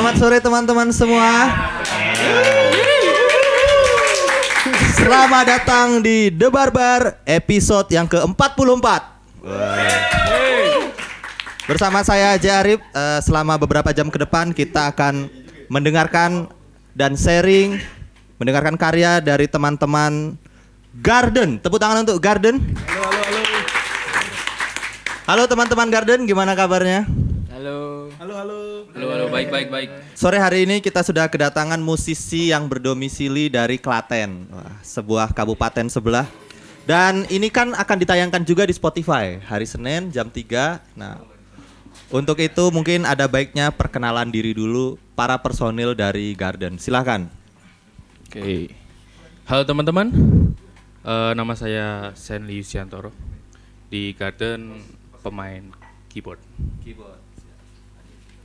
Selamat sore teman-teman semua. Selamat datang di The Barbar episode yang ke-44. Bersama saya Jarib, eh, selama beberapa jam ke depan kita akan mendengarkan dan sharing, mendengarkan karya dari teman-teman Garden. Tepuk tangan untuk Garden. Halo teman-teman Garden, gimana kabarnya? Halo. Halo, halo. Halo, halo, baik, baik, baik. Sore hari ini kita sudah kedatangan musisi yang berdomisili dari Klaten, Wah, sebuah kabupaten sebelah. Dan ini kan akan ditayangkan juga di Spotify hari Senin jam 3. Nah, untuk itu mungkin ada baiknya perkenalan diri dulu para personil dari Garden. Silahkan. Oke. Halo teman-teman. Eh, nama saya Senli Yusiantoro. Di Garden pemain keyboard.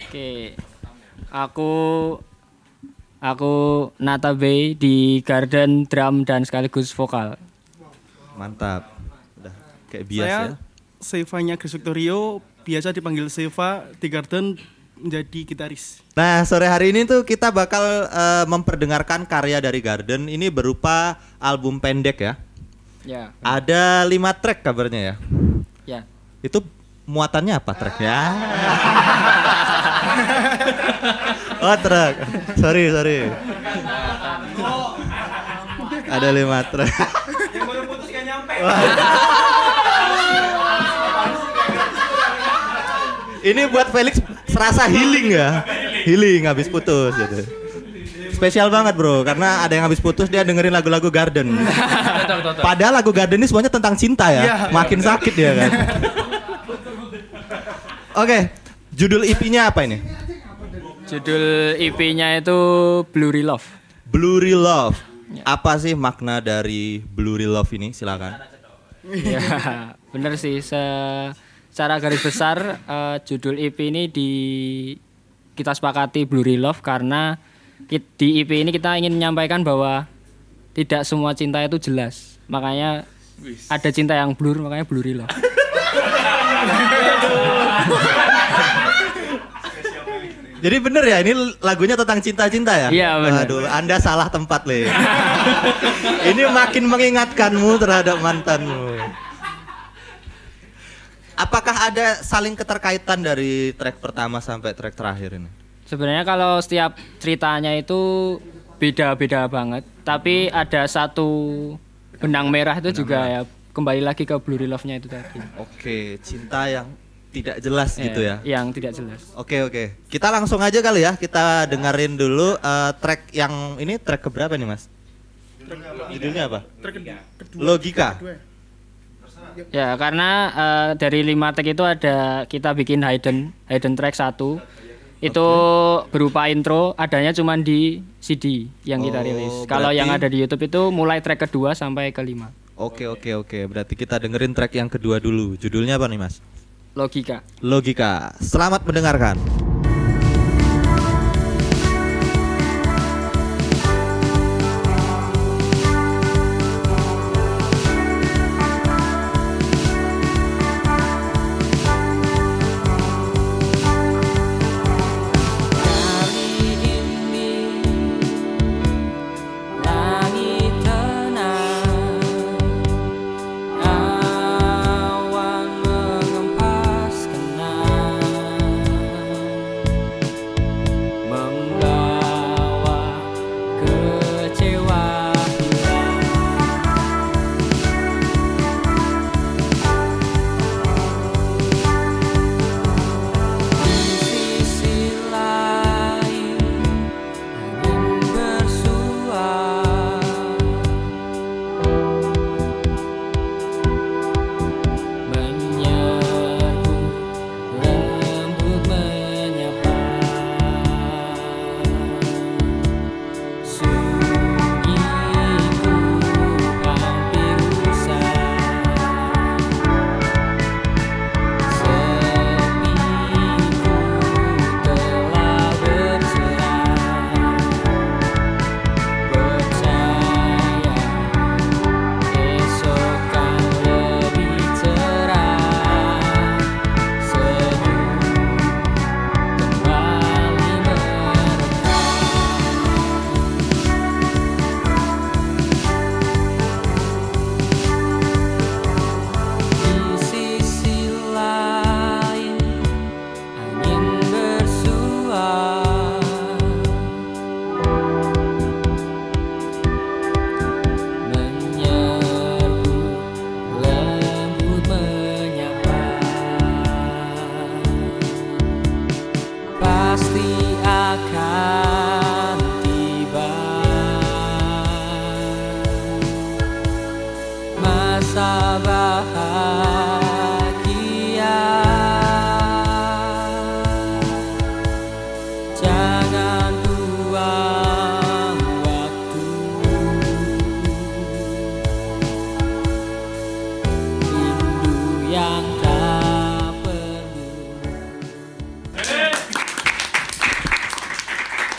Oke. Aku aku Nata Bay di Garden drum dan sekaligus vokal. Mantap. Udah kayak biasa Saya ya. Sevanya Chris Victorio, biasa dipanggil Seva di Garden menjadi gitaris. Nah, sore hari ini tuh kita bakal eh, memperdengarkan karya dari Garden. Ini berupa album pendek ya. Ya. Ada lima track kabarnya ya. Ya. Itu muatannya apa tracknya? oh track. Sorry sorry. Ada lima track. Ini buat Felix serasa healing ya. Healing habis putus gitu. Spesial banget bro, karena ada yang habis putus dia dengerin lagu-lagu Garden. Padahal lagu Garden ini semuanya tentang cinta ya. Iya. Makin sakit dia kan. Oke, judul EP-nya apa ini? Judul EP-nya itu Blurry Love. Blurry Love. Apa sih makna dari Blurry Love ini? Silakan. ya, bener sih. Se- secara garis besar eh, judul EP ini di kita sepakati Blurry Love karena di EP ini kita ingin menyampaikan bahwa tidak semua cinta itu jelas. Makanya ada cinta yang blur, makanya Blurry Love. Jadi bener ya, ini lagunya tentang cinta-cinta ya? Iya, bener. Aduh, Anda salah tempat, Le. ini makin mengingatkanmu terhadap mantanmu. Apakah ada saling keterkaitan dari track pertama sampai track terakhir ini? Sebenarnya kalau setiap ceritanya itu beda-beda banget, tapi ada satu benang merah itu juga ya kembali lagi ke Blurry Love-nya itu tadi. Oke, cinta yang tidak jelas gitu Eh, ya. Yang tidak jelas. Oke oke, kita langsung aja kali ya kita dengerin dulu eh, track yang ini track keberapa nih mas? Judulnya apa? Track kedua. Logika. kedua. Ya, karena eh, dari lima tag itu ada kita bikin hidden hidden track satu. Itu berupa intro, adanya cuma di CD yang kita Oh, rilis. Kalau yang ada di YouTube itu mulai track kedua sampai kelima. Oke oke oke, berarti kita dengerin track yang kedua dulu. Judulnya apa nih mas? Logika. Logika. Selamat mendengarkan.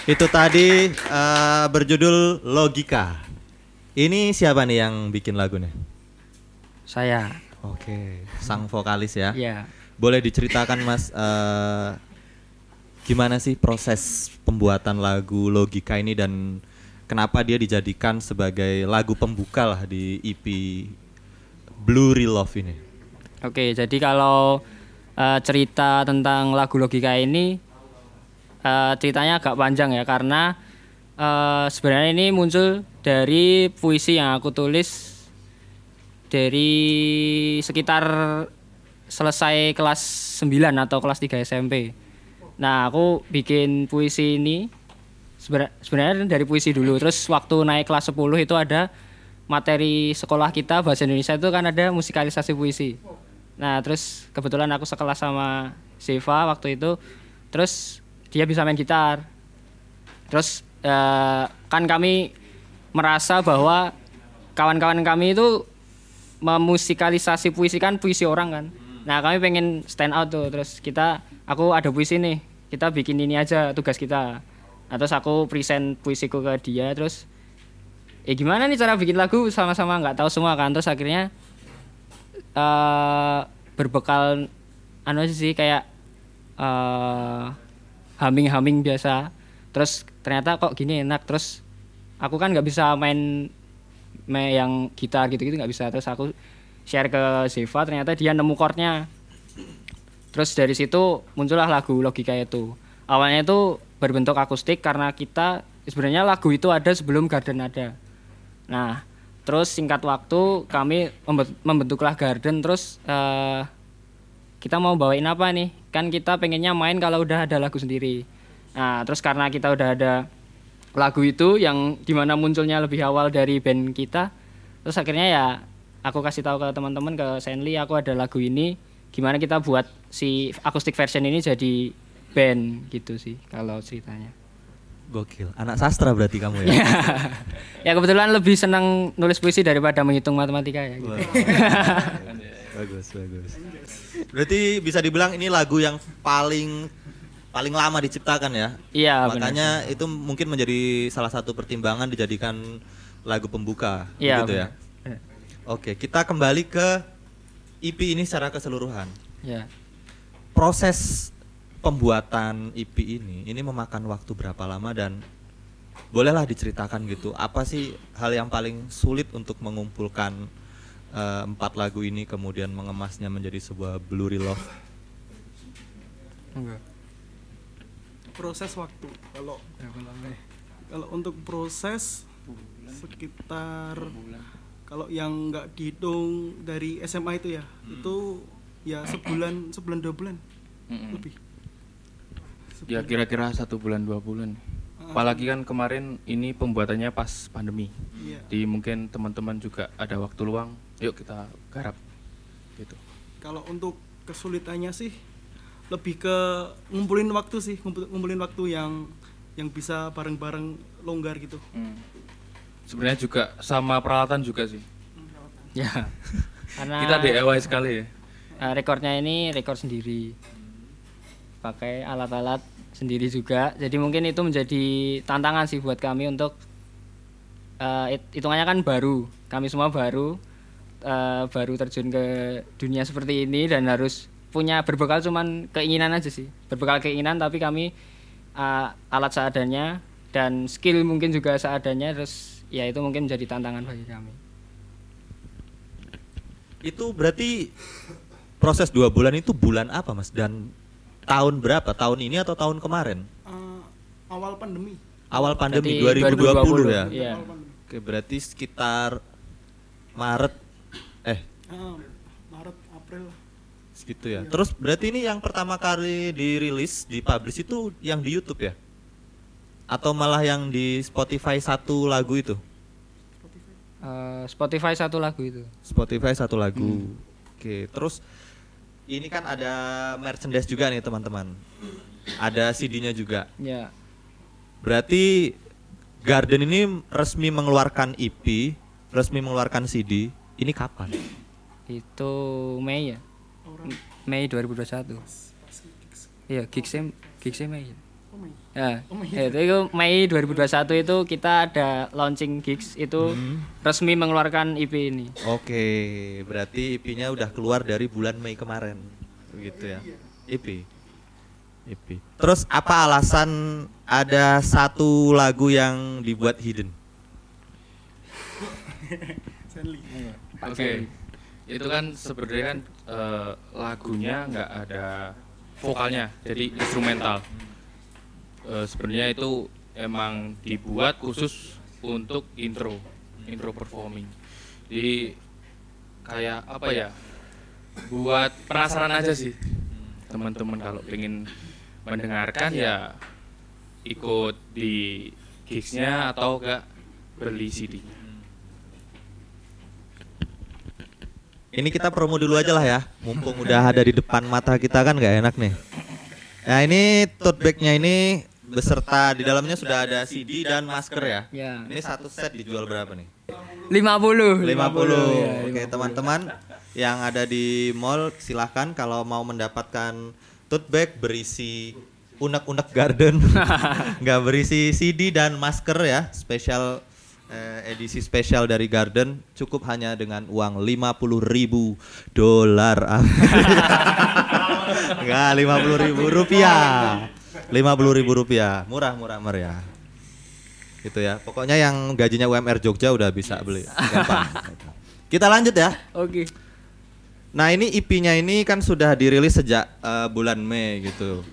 Itu tadi eh, berjudul Logika. Ini siapa nih yang bikin lagunya? saya Oke, sang vokalis ya. ya Boleh diceritakan Mas eh, gimana sih proses pembuatan lagu Logika ini dan kenapa dia dijadikan sebagai lagu pembuka lah di EP Blue Real Love ini? Oke, jadi kalau eh, cerita tentang lagu logika ini eh, ceritanya agak panjang ya karena eh, sebenarnya ini muncul dari puisi yang aku tulis dari sekitar selesai kelas 9 atau kelas 3 SMP. Nah, aku bikin puisi ini sebenarnya dari puisi dulu. Terus waktu naik kelas 10 itu ada materi sekolah kita bahasa Indonesia itu kan ada musikalisasi puisi. Nah, terus kebetulan aku sekelas sama Siva waktu itu. Terus dia bisa main gitar. Terus eh, kan kami merasa bahwa kawan-kawan kami itu memusikalisasi puisi kan puisi orang kan. Nah, kami pengen stand out tuh. Terus kita aku ada puisi nih. Kita bikin ini aja tugas kita. Nah, terus aku present puisiku ke dia terus eh gimana nih cara bikin lagu sama-sama nggak tahu semua kan. Terus akhirnya eh berbekal anu sih kayak eh humming-humming biasa. Terus ternyata kok gini enak. Terus aku kan nggak bisa main main yang gitar gitu-gitu nggak bisa. Terus aku share ke Ziva ternyata dia nemu chordnya. Terus dari situ muncullah lagu logika itu. Awalnya itu berbentuk akustik karena kita sebenarnya lagu itu ada sebelum Garden ada. Nah, terus singkat waktu kami membe- membentuklah Garden terus eh, kita mau bawain apa nih? Kan kita pengennya main kalau udah ada lagu sendiri. Nah, terus karena kita udah ada lagu itu yang di mana munculnya lebih awal dari band kita, terus akhirnya ya aku kasih tahu ke teman-teman ke Senli aku ada lagu ini, gimana kita buat si akustik version ini jadi band gitu sih kalau ceritanya. Gokil. Anak sastra berarti kamu ya. ya kebetulan lebih senang nulis puisi daripada menghitung matematika ya. Gitu. bagus, bagus. Berarti bisa dibilang ini lagu yang paling paling lama diciptakan ya. Iya. Makanya itu mungkin menjadi salah satu pertimbangan dijadikan lagu pembuka Iya gitu ya. benar. Oke, kita kembali ke EP ini secara keseluruhan. Ya. Proses pembuatan EP ini ini memakan waktu berapa lama dan bolehlah diceritakan gitu. Apa sih hal yang paling sulit untuk mengumpulkan eh, empat lagu ini kemudian mengemasnya menjadi sebuah blurry love? proses waktu kalau kalau untuk proses sekitar kalau yang nggak dihitung dari SMA itu ya itu ya sebulan sebulan dua bulan Mm-mm. lebih Ya kira-kira satu bulan dua bulan. Apalagi kan kemarin ini pembuatannya pas pandemi. Iya. Di mungkin teman-teman juga ada waktu luang. Yuk kita garap. Gitu. kalau untuk kesulitannya sih lebih ke ngumpulin waktu sih ngumpul- ngumpulin waktu yang yang bisa bareng-bareng longgar gitu Sebenarnya juga sama peralatan juga sih. Ya. Karena Kita DIY sekali ya. eh, rekornya ini rekor sendiri. Pakai alat-alat sendiri juga. Jadi mungkin itu menjadi tantangan sih buat kami untuk eh, hit- hitungannya kan baru. Kami semua baru eh, baru terjun ke dunia seperti ini dan harus punya berbekal cuman keinginan aja sih. Berbekal keinginan tapi kami eh, alat seadanya dan skill mungkin juga seadanya terus ya itu mungkin menjadi tantangan bagi kami. Itu berarti proses dua bulan itu bulan apa mas? Dan tahun berapa? Tahun ini atau tahun kemarin? Eh, awal pandemi Awal pandemi Berarti 2020, ya? Iya. awal pandemi Oke, berarti sekitar Maret Ah, Maret April lah. gitu ya. Terus berarti ini yang pertama kali dirilis, dipublish itu yang di YouTube ya? Atau malah yang di Spotify satu lagu itu? Eh, Spotify satu lagu itu. Spotify satu lagu. Oke, terus ini kan ada merchandise juga nih teman-teman. Ada CD-nya juga. Ya. Berarti Garden ini resmi mengeluarkan EP, resmi mengeluarkan CD. Ini kapan? Itu Mei ya? Mei 2021. Iya, gigsnya gigsnya Mei. Oh my. Ya, Oh, Mei. ya, itu, itu Mei 2021 itu kita ada launching gigs itu resmi mengeluarkan EP ini. Oke, berarti EP-nya udah keluar dari bulan Mei kemarin. Begitu ya. EP. EP. Terus apa alasan ada satu lagu yang dibuat hidden? Oke. Itu kan sebenarnya kan eh, lagunya nggak ada vokalnya, jadi instrumental. Eh, sebenarnya itu emang dibuat khusus untuk intro, intro performing. Jadi kayak apa ya? Buat penasaran aja sih teman-teman kalau pengen mendengarkan ya ikut di gigsnya atau enggak beli CD-nya. Ini kita promo dulu aja lah ya, mumpung udah ada di depan mata kita kan nggak enak nih. Nah ini tote bagnya ini beserta di dalamnya sudah ada CD dan masker ya. Ya. Ini satu set dijual berapa nih? 50. 50. ya, Oke, teman-teman yang ada di mall silahkan kalau mau mendapatkan tote bag berisi unek-unek garden. Nggak berisi CD dan masker ya, spesial eh, edisi spesial dari Garden cukup hanya dengan uang 50.000 ribu dolar. Enggak, 50.000 ribu rupiah. 50.000 ribu rupiah. Murah murah meriah gitu ya. Pokoknya yang gajinya UMR Jogja udah bisa beli. Gampang. Kita lanjut ya. Oke. Nah ini IP-nya ini kan sudah dirilis sejak eh, bulan Mei gitu.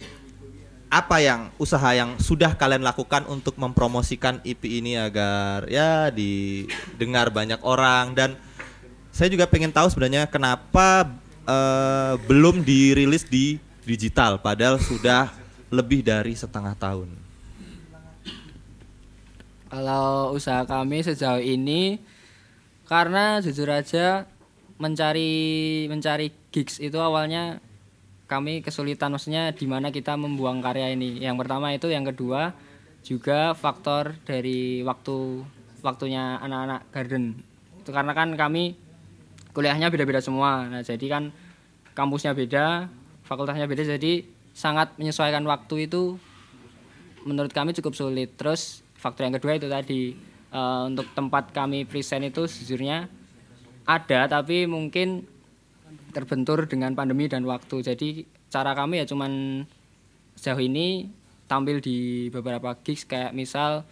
Apa yang usaha yang sudah kalian lakukan untuk mempromosikan IP ini agar ya didengar banyak orang dan saya juga pengen tahu sebenarnya kenapa eh, belum dirilis di digital padahal sudah lebih dari setengah tahun. Kalau usaha kami sejauh ini karena jujur aja mencari mencari gigs itu awalnya kami kesulitan maksudnya di mana kita membuang karya ini. Yang pertama itu, yang kedua juga faktor dari waktu waktunya anak-anak garden. Itu karena kan kami kuliahnya beda-beda semua. Nah, jadi kan kampusnya beda, fakultasnya beda jadi sangat menyesuaikan waktu itu menurut kami cukup sulit. Terus faktor yang kedua itu tadi eh, untuk tempat kami present itu sejujurnya ada tapi mungkin terbentur dengan pandemi dan waktu. Jadi cara kami ya cuman sejauh ini tampil di beberapa gigs kayak misal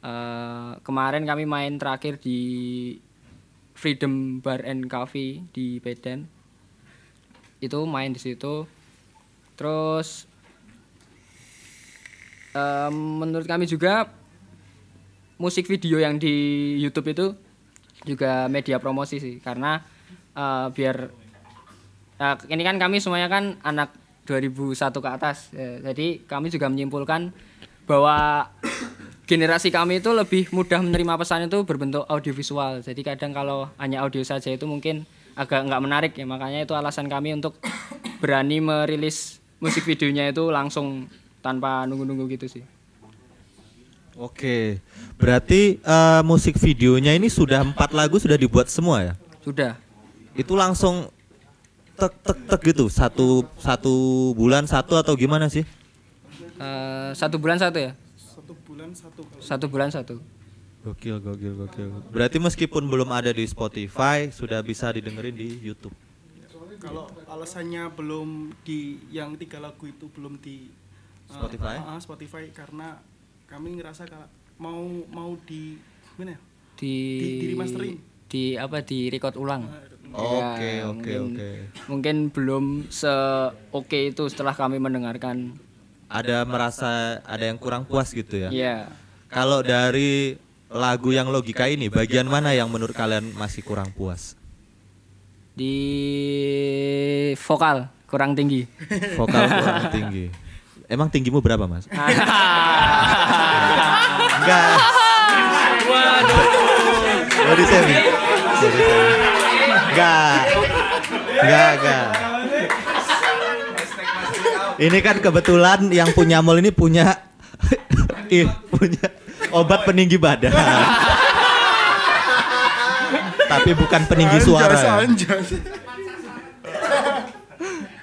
eh, kemarin kami main terakhir di Freedom Bar and Cafe di Medan. Itu main di situ. Terus em, menurut kami juga musik video yang di YouTube itu juga media promosi sih karena eh, biar eh, ini kan kami semuanya kan anak 2001 ke atas. Eh, jadi kami juga menyimpulkan bahwa generasi kami itu lebih mudah menerima pesan itu berbentuk audiovisual. Jadi kadang kalau hanya audio saja itu mungkin agak nggak menarik ya. Makanya itu alasan kami untuk berani merilis musik videonya itu langsung tanpa nunggu-nunggu gitu sih. Oke, berarti eh, musik videonya ini sudah empat lagu sudah dibuat semua ya? sudah. Itu langsung tek tek tek gitu satu satu bulan satu atau gimana sih? Eh, satu bulan satu ya Satu bulan satu kali. satu bulan satu Gokil, gokil, gokil. Berarti meskipun belum ada di Spotify, sudah bisa didengerin di YouTube. Kalau alasannya belum di yang tiga lagu itu belum di uh, Spotify? uh, uh, Spotify karena kami ngerasa kalau mau mau di gimana ya? di Di- di remastering. di apa di record ulang Oke, Ya, oke, oke. mungkin belum se oke itu setelah kami mendengarkan Ada merasa ada yang kurang puas gitu ya? ya Kalau dari lagu yang logika ini, bagian mana yang menurut kalian masih kurang puas? di vokal kurang tinggi. Vokal kurang tinggi. Emang tinggimu berapa, Mas? Enggak. Waduh. Body shaming. Body shaming. Enggak. Enggak, enggak. Ini kan kebetulan yang punya mall ini punya ih, punya obat peninggi badan. Tapi bukan peninggi suara.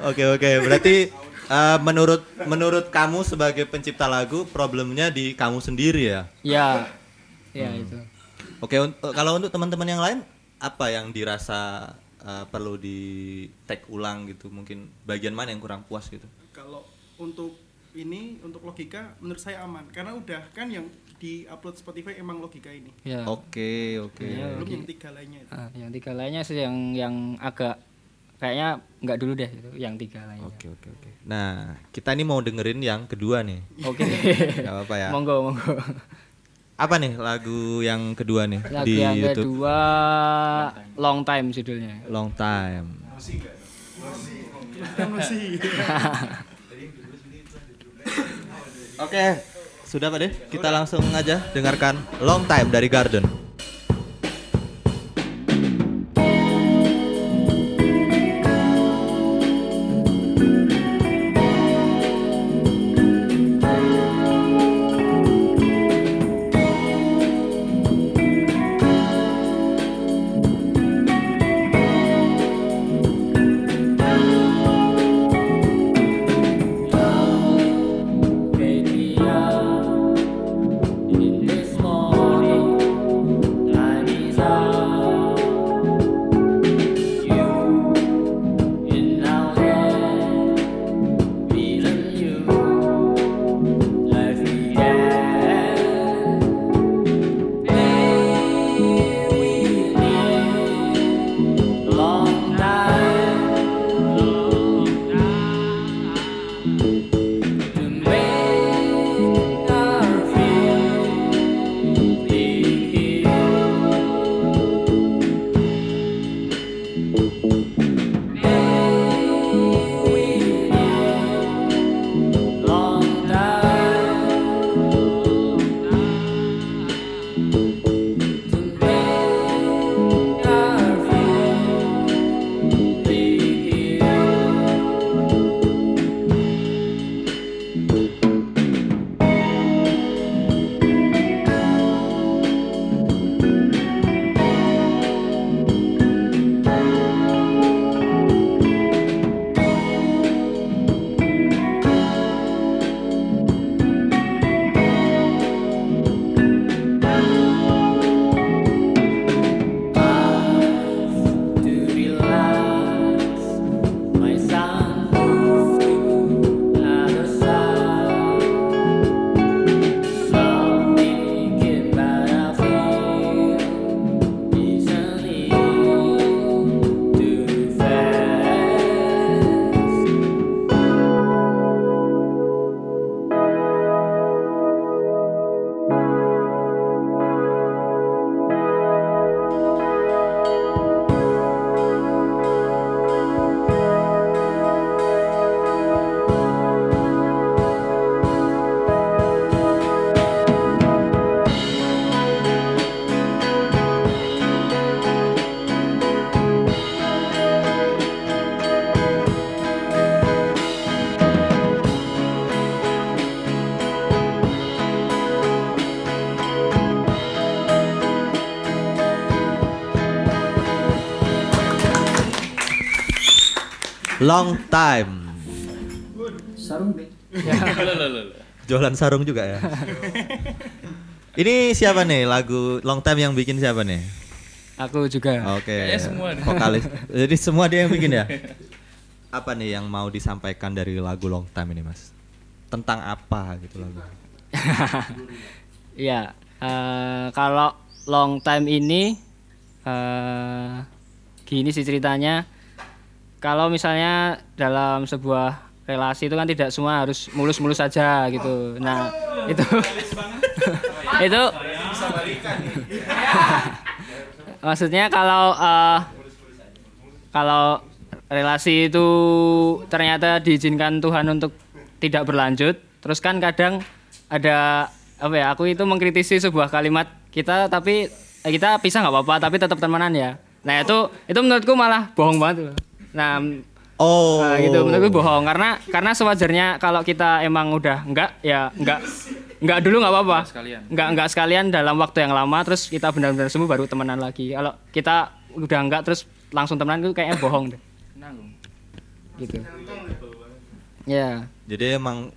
Oke oke, berarti eh, menurut menurut kamu sebagai pencipta lagu problemnya di kamu sendiri ya. ya. Ya itu. Oke, un- kalau untuk teman-teman yang lain apa yang dirasa eh, perlu di take ulang gitu? Mungkin bagian mana yang kurang puas gitu? kalau untuk ini untuk logika menurut saya aman karena udah kan yang di upload Spotify emang logika ini Ya. Oke oke. Belum yang tiga lainnya itu. Ah, yang tiga lainnya sih yang yang agak kayaknya nggak dulu deh itu yang tiga lainnya. Oke oke oke. Nah kita ini mau dengerin yang kedua nih. Oke. Gak apa-apa ya. monggo monggo. Apa nih lagu yang kedua nih Lagu di yang YouTube? kedua Long Time judulnya. Long time. Oke, sudah Pak De? Kita langsung aja dengarkan Long Time dari Garden. Long Time. Sarung Jualan sarung juga ya. Ini siapa nih lagu Long Time yang bikin siapa nih? Aku juga. Oke. Kayaknya semua deh. Vokalis. Jadi semua dia yang bikin ya. Apa nih yang mau disampaikan dari lagu Long Time ini, Mas? Tentang apa gitu lagu? Iya, eh, kalau long time ini eh gini sih ceritanya. Kalau misalnya dalam sebuah relasi itu kan tidak semua harus mulus-mulus saja gitu. Nah, itu itu maksudnya kalau eh, kalau relasi itu ternyata diizinkan Tuhan untuk tidak berlanjut. Terus kan kadang ada apa ya? Aku itu mengkritisi sebuah kalimat kita tapi eh, kita pisah nggak apa-apa tapi tetap temenan ya. Nah itu itu menurutku malah bohong banget. Nah Oh. Nah, gitu menurutku bohong karena karena sewajarnya kalau kita emang udah enggak ya enggak enggak dulu nggak apa-apa. sekalian. Enggak enggak sekalian dalam waktu yang lama terus kita benar-benar sembuh baru temenan lagi. Kalau kita udah enggak terus langsung temenan itu kayaknya bohong deh. Nanggung. Gitu. Ya. Jadi emang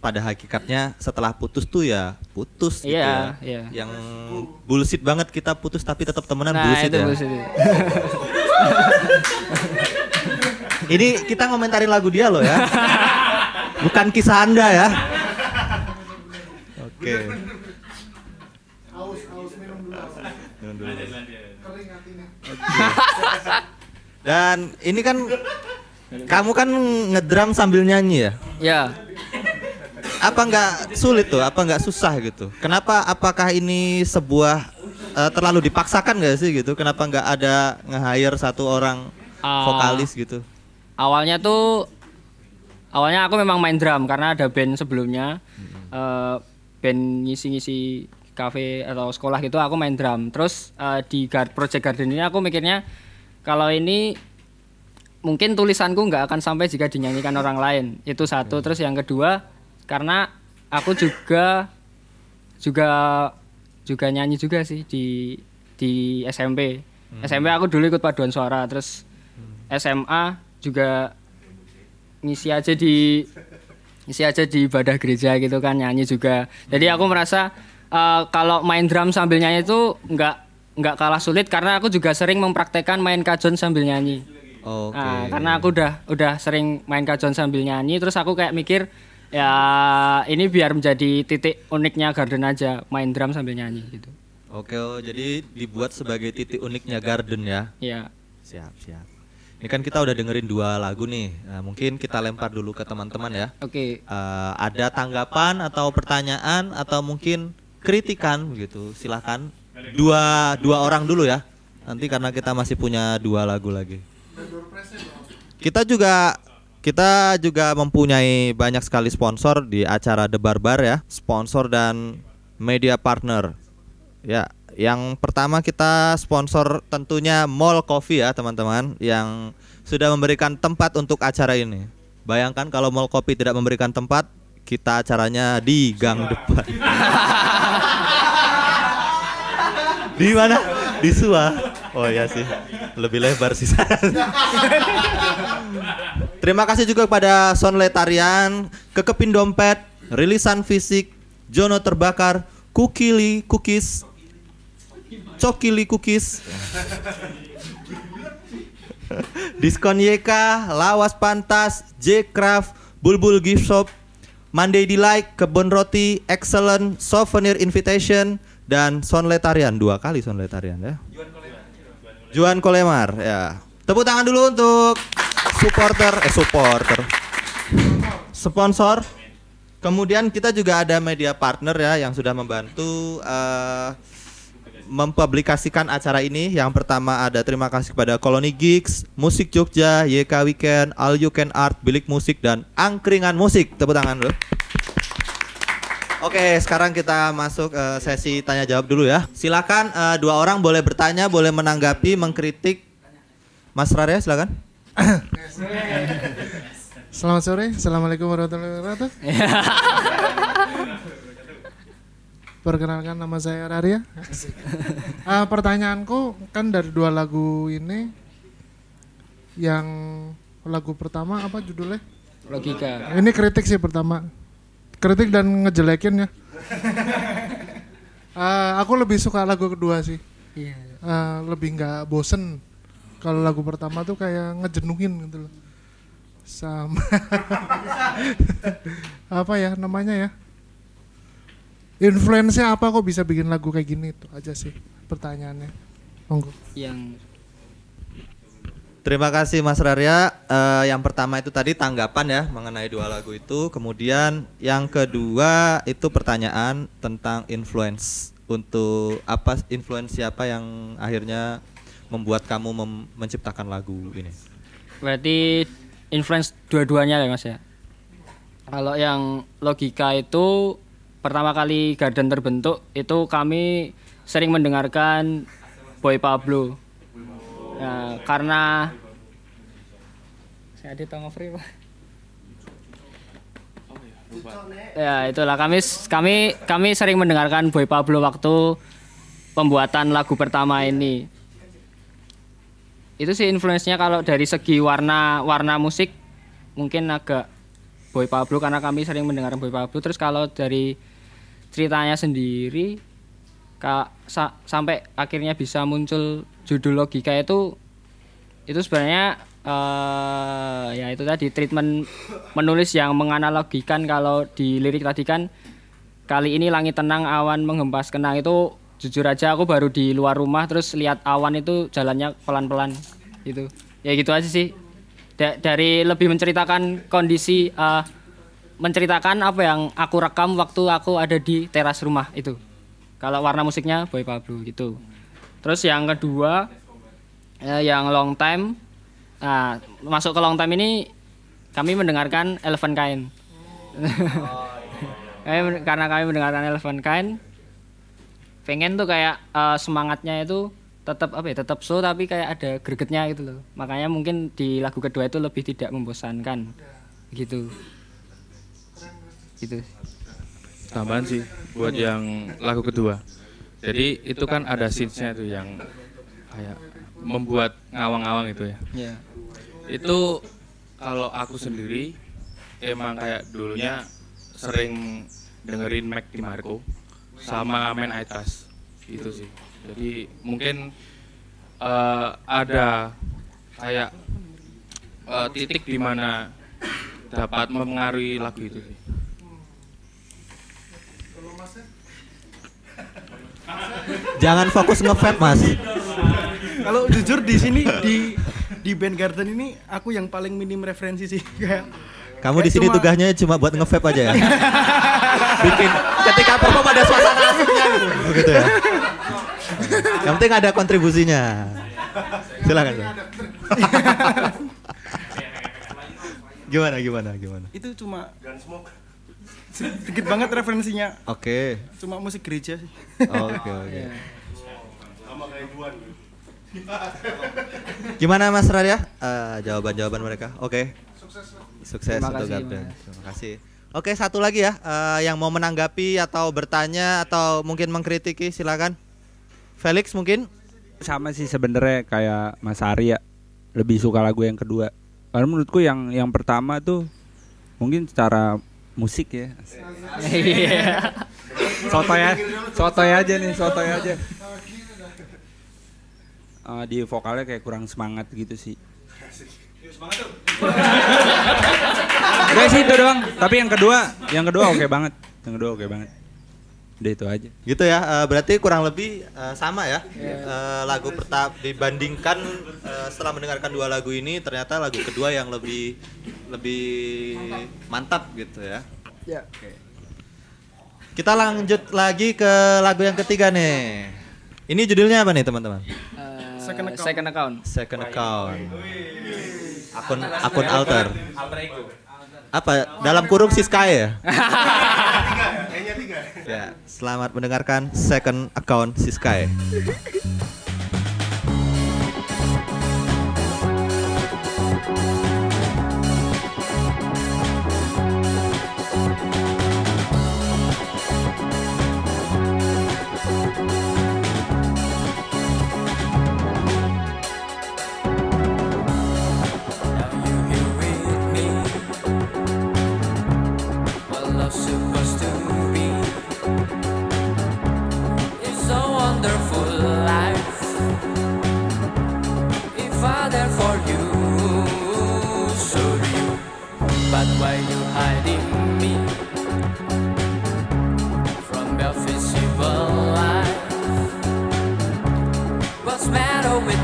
pada hakikatnya setelah putus tuh ya putus gitu Iya, ya. iya. Yang bullshit banget kita putus tapi tetap temenan Nah, bullshit itu ya. bullshit. Ini kita ngomentarin lagu dia loh ya. Bukan kisah Anda ya. Oke. Minum dulu. Dan ini kan kamu kan ngedrum sambil nyanyi ya? ya. Apa nggak sulit tuh? Apa nggak susah gitu? Kenapa? Apakah ini sebuah eh, terlalu dipaksakan nggak sih gitu? Kenapa nggak ada nge-hire satu orang Ah. vokalis gitu? Awalnya tuh awalnya aku memang main drum karena ada band sebelumnya. Eh, band ngisi-ngisi cafe atau sekolah gitu aku main drum. Terus eh, di Gar- Project Garden ini aku mikirnya kalau ini mungkin tulisanku nggak akan sampai jika dinyanyikan orang lain. Itu satu. Terus yang kedua karena aku juga juga juga nyanyi juga sih di di SMP. SMP aku dulu ikut paduan suara terus SMA juga ngisi aja di ngisi aja di ibadah gereja gitu kan nyanyi juga. Jadi aku merasa eh, kalau main drum sambil nyanyi itu nggak nggak kalah sulit karena aku juga sering mempraktekkan main kajon sambil nyanyi. Oke. Nah, karena aku udah udah sering main kajon sambil nyanyi, terus aku kayak mikir ya ini biar menjadi titik uniknya Garden aja, main drum sambil nyanyi gitu. Oke, oh, jadi dibuat sebagai titik uniknya Garden ya. Ya, Siap, siap. Ini kan kita udah dengerin dua lagu nih. Nah, mungkin kita lempar dulu ke teman-teman ya. oke. Eh, ada tanggapan atau pertanyaan atau mungkin kritikan begitu. Silahkan. Dua dua orang dulu ya. Nanti karena kita masih punya dua lagu lagi. Kita juga kita juga mempunyai banyak sekali sponsor di acara The Barbar ya, sponsor dan media partner. Ya, yang pertama kita sponsor tentunya Mall Coffee ya teman-teman yang sudah memberikan tempat untuk acara ini. Bayangkan kalau Mall Coffee tidak memberikan tempat, kita acaranya di gang depan. di mana? Di Sua. Oh ya sih, lebih lebar sih. Terima kasih juga kepada Son Letarian, Kekepin Dompet, Rilisan Fisik, Jono Terbakar, Kukili Cookies, Cokili Cookies, Diskon YK, Lawas Pantas, J Craft, Bulbul Gift Shop, Monday Delight, Kebun Roti, Excellent, Souvenir Invitation, dan Son Letarian dua kali Son Letarian ya. Juan Kolemar ya. Tepuk tangan dulu untuk supporter eh supporter. Sponsor. Kemudian kita juga ada media partner ya yang sudah membantu eh, mempublikasikan acara ini. Yang pertama ada terima kasih kepada Koloni Gigs, Musik Jogja, YK Weekend, All You Can Art, Bilik Musik dan Angkringan Musik. Tepuk tangan dulu. Oke, sekarang kita masuk eh, sesi tanya jawab dulu ya. Silakan eh, dua orang boleh bertanya, boleh menanggapi, mengkritik. Mas Rarya silakan. Selamat sore, Assalamualaikum warahmatullahi wabarakatuh. Perkenalkan nama saya Raria. Ah, pertanyaanku kan dari dua lagu ini, yang lagu pertama apa judulnya? Logika. Ini kritik sih pertama, kritik dan ngejelekin ya. Ah, aku lebih suka lagu kedua sih, Iya. Ah, lebih nggak bosen. Kalau lagu pertama tuh kayak ngejenuhin gitu loh. Sama apa ya namanya ya? Influence-nya apa kok bisa bikin lagu kayak gini itu aja sih pertanyaannya. Monggo. Yang Terima kasih Mas Rarya. Eh, yang pertama itu tadi tanggapan ya mengenai dua lagu itu. Kemudian yang kedua itu pertanyaan tentang influence untuk apa influence siapa yang akhirnya membuat kamu mem- menciptakan lagu ini. berarti influence dua-duanya ya mas ya kalau yang logika itu pertama kali Garden terbentuk itu kami sering mendengarkan Boy Pablo. Ya, karena saya di free pak. Ya itulah. Kami kami kami sering mendengarkan Boy Pablo waktu pembuatan lagu pertama ini. Itu sih influence-nya kalau dari segi warna warna musik mungkin agak Boy Pablo karena kami sering mendengarkan Boy Pablo. Terus kalau dari ceritanya sendiri ka, sa, sampai akhirnya bisa muncul judul logika itu itu sebenarnya eh ya itu tadi treatment menulis yang menganalogikan kalau di lirik tadi kan kali ini langit tenang awan menghempas kenang. Itu jujur aja aku baru di luar rumah terus lihat awan itu jalannya pelan-pelan gitu. Ya gitu aja sih. Da- dari lebih menceritakan kondisi eh, menceritakan apa yang aku rekam waktu aku ada di teras rumah itu. Kalau warna musiknya Boy Pablo gitu. Terus yang kedua eh, yang long time nah masuk ke long time ini kami mendengarkan Elephant Kain Kami men- karena kami mendengarkan Elephant Kain pengen tuh kayak eh, semangatnya itu tetap apa ya tetap slow tapi kayak ada gregetnya gitu loh. Makanya mungkin di lagu kedua itu lebih tidak membosankan gitu gitu. Tambahan sih buat yang lagu kedua. Jadi itu kan ada scenes-nya itu yang kayak membuat ngawang-ngawang itu ya. Ya itu kalau aku sendiri emang kayak dulunya sering dengerin Mac di Marco sama main Aitas itu sih. Jadi mungkin eh, ada kayak eh, titik di mana dapat mempengaruhi lagu itu sih Jangan fokus nge-vape, Mas. Kalau jujur di sini di di band Garden ini aku yang paling minim referensi sih kayak Kamu di sini tugasnya cuma buat nge-vape aja ya. Bikin ketika perform ada suasana asiknya gitu. Begitu ya. Yang penting ada kontribusinya. Silakan. Gimana gimana gimana? itu cuma sedikit banget referensinya Oke. cuma musik gereja sih. Oke oke. Gimana Mas Radia? Eh, jawaban-jawaban mereka. Oke. Sukses Terima untuk. Terima kasih. Oke, satu lagi ya eh, yang mau menanggapi atau bertanya atau mungkin mengkritiki silakan. Felix mungkin? sama sih sebenarnya kayak Mas Ari ya lebih suka lagu yang kedua karena menurutku yang yang pertama tuh mungkin secara musik ya. Iya. Sotoy ya sotoy aja nih sotoy aja. Eh, di vokalnya kayak kurang semangat gitu sih. Udah sih itu doang. Tapi yang kedua yang kedua oke banget. Yang kedua oke banget udah itu aja Gitu ya. eh, berarti kurang lebih eh, sama ya. Eh, lagu pertama dibandingkan eh, setelah mendengarkan dua lagu ini ternyata lagu kedua yang lebih lebih mantap gitu ya. Ya. Kita lanjut lagi ke lagu yang ketiga nih. Ini judulnya apa nih teman-teman? Second account. second account Second account. Akun akun alter. Apa? Dalam kurung Siskae ya? ya, selamat mendengarkan second account Siskae. Why you hiding me from your visible life? What's matter with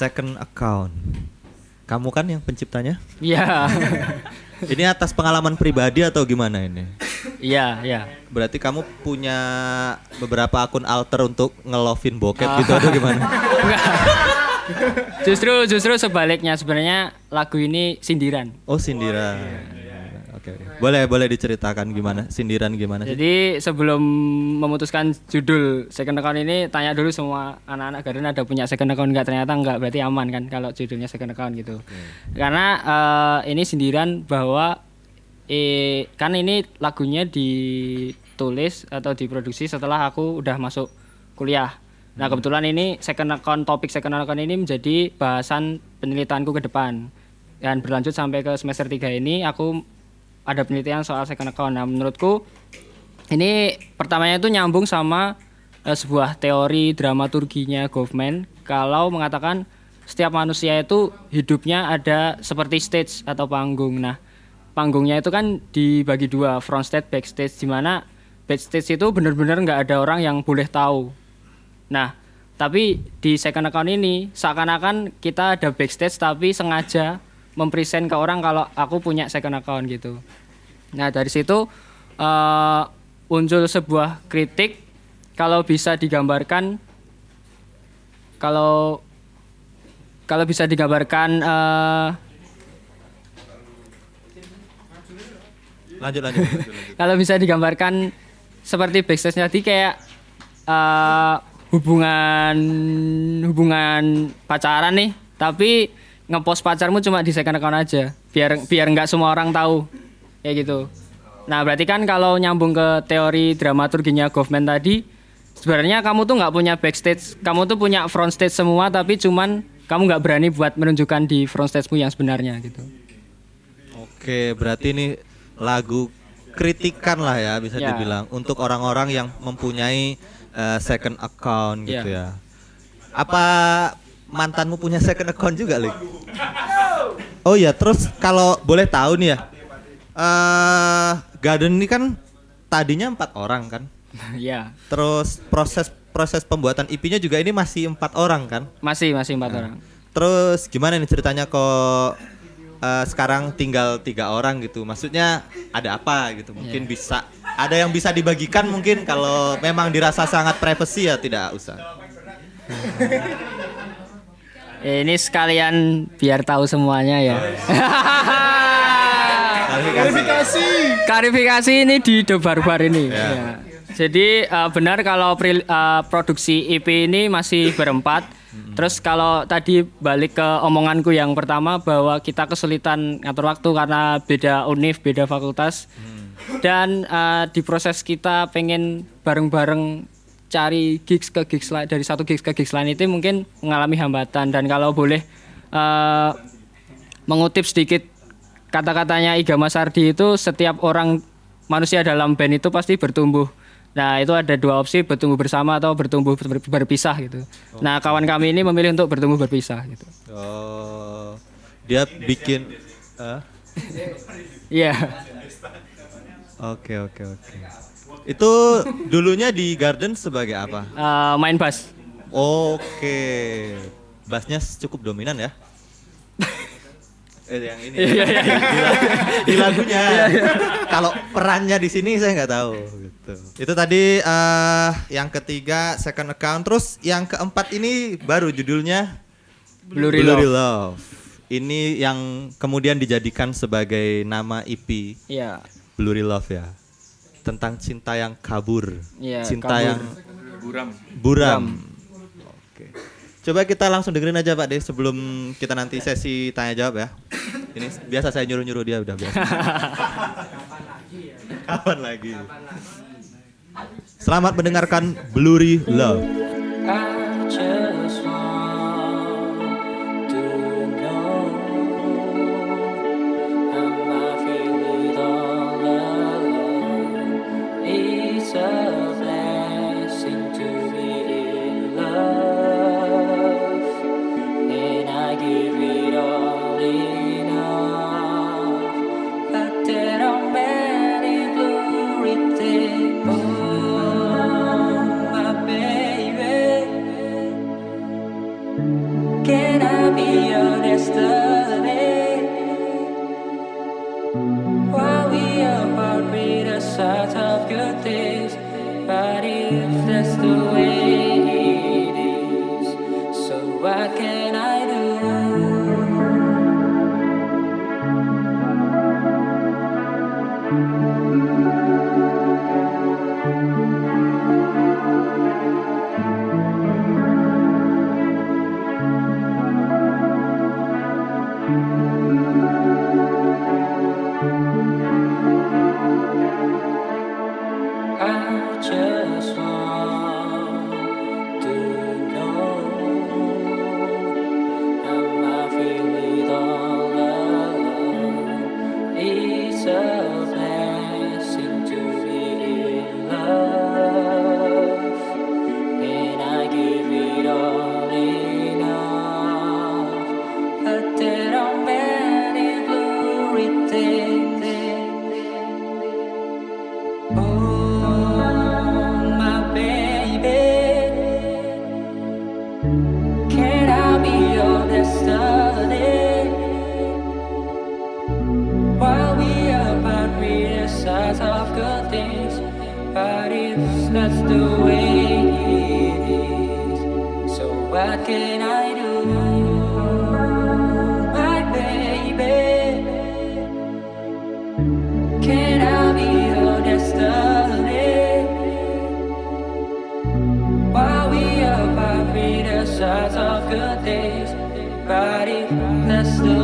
second account. Kamu kan yang penciptanya? Iya. Ini atas pengalaman pribadi atau gimana ini? Iya, iya. Berarti kamu punya beberapa akun alter untuk ngelovin bokep gitu atau gimana? Justru justru sebaliknya sebenarnya lagu ini sindiran. Oh sindiran. Oke, oke. boleh boleh diceritakan gimana sindiran gimana sih? Jadi sebelum memutuskan judul second account ini tanya dulu semua anak-anak Garden ada punya second account nggak ternyata nggak berarti aman kan kalau judulnya second account gitu. Karena eh, ini sindiran bahwa eh, kan ini lagunya ditulis atau diproduksi setelah aku udah masuk kuliah. Nah kebetulan ini second account topik second account ini menjadi bahasan penelitianku ke depan dan berlanjut sampai ke semester 3 ini aku ada penelitian soal second account. Nah menurutku ini pertamanya itu nyambung sama eh, sebuah teori dramaturginya Goffman kalau mengatakan setiap manusia itu hidupnya ada seperti stage atau panggung. Nah, panggungnya itu kan dibagi dua, front stage, backstage di mana backstage itu benar-benar nggak ada orang yang boleh tahu. Nah, tapi di second account ini seakan-akan kita ada backstage tapi sengaja mempresent ke orang kalau aku punya second account gitu. Nah, dari situ eh, muncul sebuah kritik kalau bisa digambarkan kalau kalau bisa digambarkan eh, Lanjut lanjut. lanjut, lanjut. kalau bisa digambarkan seperti backstage tadi kayak eh, hubungan hubungan pacaran nih tapi ngepost pacarmu cuma di second account aja biar biar nggak semua orang tahu kayak gitu nah berarti kan kalau nyambung ke teori dramaturginya Goffman tadi sebenarnya kamu tuh nggak punya backstage kamu tuh punya front stage semua tapi cuman kamu nggak berani buat menunjukkan di front stagemu yang sebenarnya gitu Oke, berarti ini lagu kritikan lah ya bisa Ya. dibilang untuk orang-orang yang mempunyai eh, second account gitu ya. Apa mantanmu punya second account juga, Lik? Oh ya, terus kalau boleh tahu nih ya. eh Garden ini kan tadinya empat orang kan. ya Terus proses proses pembuatan IP-nya juga ini masih empat orang kan. masih masih empat orang Terus gimana nih ceritanya kok eh, sekarang tinggal tiga orang gitu? Maksudnya ada apa gitu? Mungkin bisa ada yang bisa dibagikan mungkin kalau memang dirasa sangat privacy ya tidak usah. Ini sekalian biar tahu semuanya ya. Klarifikasi. Klarifikasi ini di The Barbar ini. Ya. Jadi eh, benar kalau pri- eh, produksi EP ini masih berempat. Terus kalau tadi balik ke omonganku yang pertama bahwa kita kesulitan ngatur waktu karena beda univ, beda fakultas. Dan eh, di proses kita pengen bareng-bareng cari gigs ke gigs lain dari satu gigs ke gigs lain itu mungkin mengalami hambatan dan kalau boleh eh, mengutip sedikit kata-katanya Iga Masardi itu setiap orang manusia dalam band itu pasti bertumbuh. Nah itu ada dua opsi bertumbuh bersama atau bertumbuh ber- berpisah gitu. Nah kawan kami ini memilih untuk bertumbuh berpisah gitu. Oh, dia bikin. Iya. Oke oke oke. Itu dulunya di Garden sebagai apa? Eh, main bass. Oke, bassnya cukup dominan ya. Eh, yang ini Iya, ya. di, lagu- di lagunya. Kalau perannya di sini saya nggak tahu. Gitu. Itu tadi eh, yang ketiga second account, terus yang keempat ini baru judulnya Blurry Blurry Love. Love. Ini yang kemudian dijadikan sebagai nama EP Iya. Blurry Love ya. Tentang cinta yang kabur, Iya, cinta kabur. yang buram buram. Oke. Coba kita langsung dengerin aja Pak Deh sebelum kita nanti sesi tanya jawab ya. Ini biasa saya nyuruh-nyuruh dia udah biasa. Kapan lagi? Selamat mendengarkan Blurry Love. Sides of good days. If that's the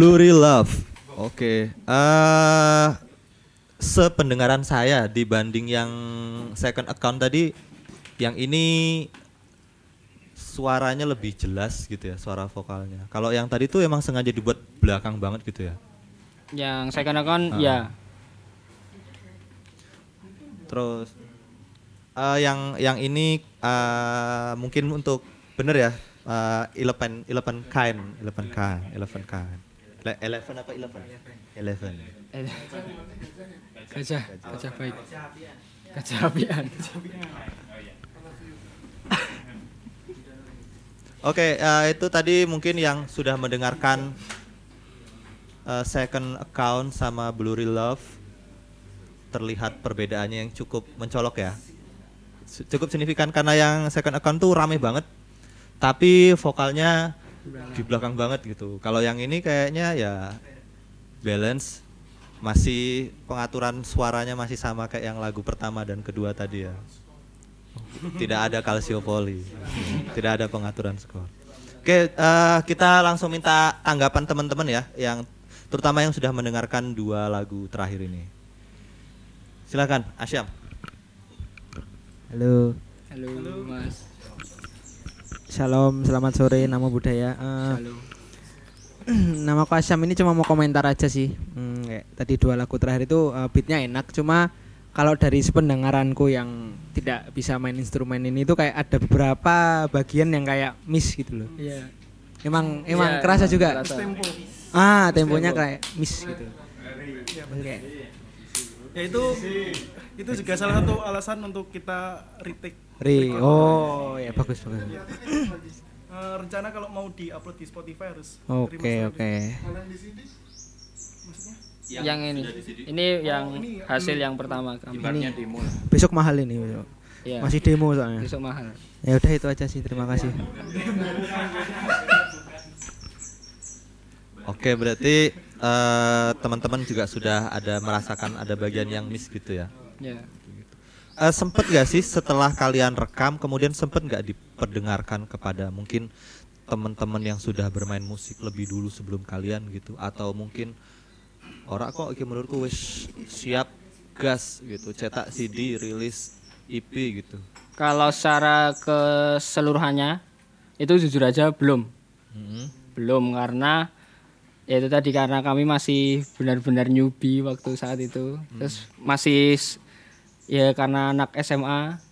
Blurry Love. Oke. eh sependengaran saya dibanding yang second account tadi, yang ini suaranya lebih jelas gitu ya, suara vokalnya. Kalau yang tadi tuh emang sengaja dibuat belakang banget gitu ya. Yang second account Ah. ya Terus eh, yang yang ini eh, mungkin untuk bener ya, eh, eleven eleven kind, eleven kind, eleven kind. Le- Eleven apa eleven? Eleven. gajah gajah baik gajah apian Oke, eh, itu tadi mungkin yang sudah mendengarkan eh, second account sama Blurry Love terlihat perbedaannya yang cukup mencolok ya. Cukup signifikan karena yang second account tuh rame banget, tapi vokalnya di belakang banget gitu. Kalau yang ini kayaknya ya balance, masih pengaturan suaranya masih sama kayak yang lagu pertama dan kedua tadi ya. Tidak ada kalsiopoli. Tidak ada pengaturan skor. Oke, eh, kita langsung minta tanggapan teman-teman ya, yang terutama yang sudah mendengarkan dua lagu terakhir ini. Silakan, Asyam. Halo, halo mas shalom, selamat sore, nama budaya. Eh, nama aku Asyam ini cuma mau komentar aja sih. Hmm, kayak tadi dua lagu terakhir itu eh, beatnya enak, cuma kalau dari sependengaranku yang tidak bisa main instrumen ini tuh kayak ada beberapa bagian yang kayak miss gitu loh. iya Emang emang Iya, kerasa emang juga. kerasa. tempo Ah, temponya kayak miss gitu. Oke. Ya itu itu juga salah satu alasan untuk kita retake. Ri. Oh, ya bagus bagus. Eh, rencana kalau mau di-upload di Spotify harus Oke, oke. Yang ini. Ini yang hasil yang pertama kami. Ibaratnya demo. Besok mahal ini besok. Iya. Masih demo soalnya. Besok mahal. Ya udah itu aja sih. Terima kasih. Oke, berarti eh, teman-teman juga sudah ada merasakan ada bagian yang miss gitu ya. Ya. Eh, sempet gak sih setelah kalian rekam kemudian sempet nggak diperdengarkan kepada mungkin teman-teman yang sudah bermain musik lebih dulu sebelum kalian gitu atau mungkin orang kok iki menurutku wis siap gas gitu cetak CD rilis EP gitu Kalau secara keseluruhannya itu jujur aja belum. Mhm. Belum karena ya itu tadi karena kami masih benar-benar newbie waktu saat itu. Terus masih ya karena anak SMA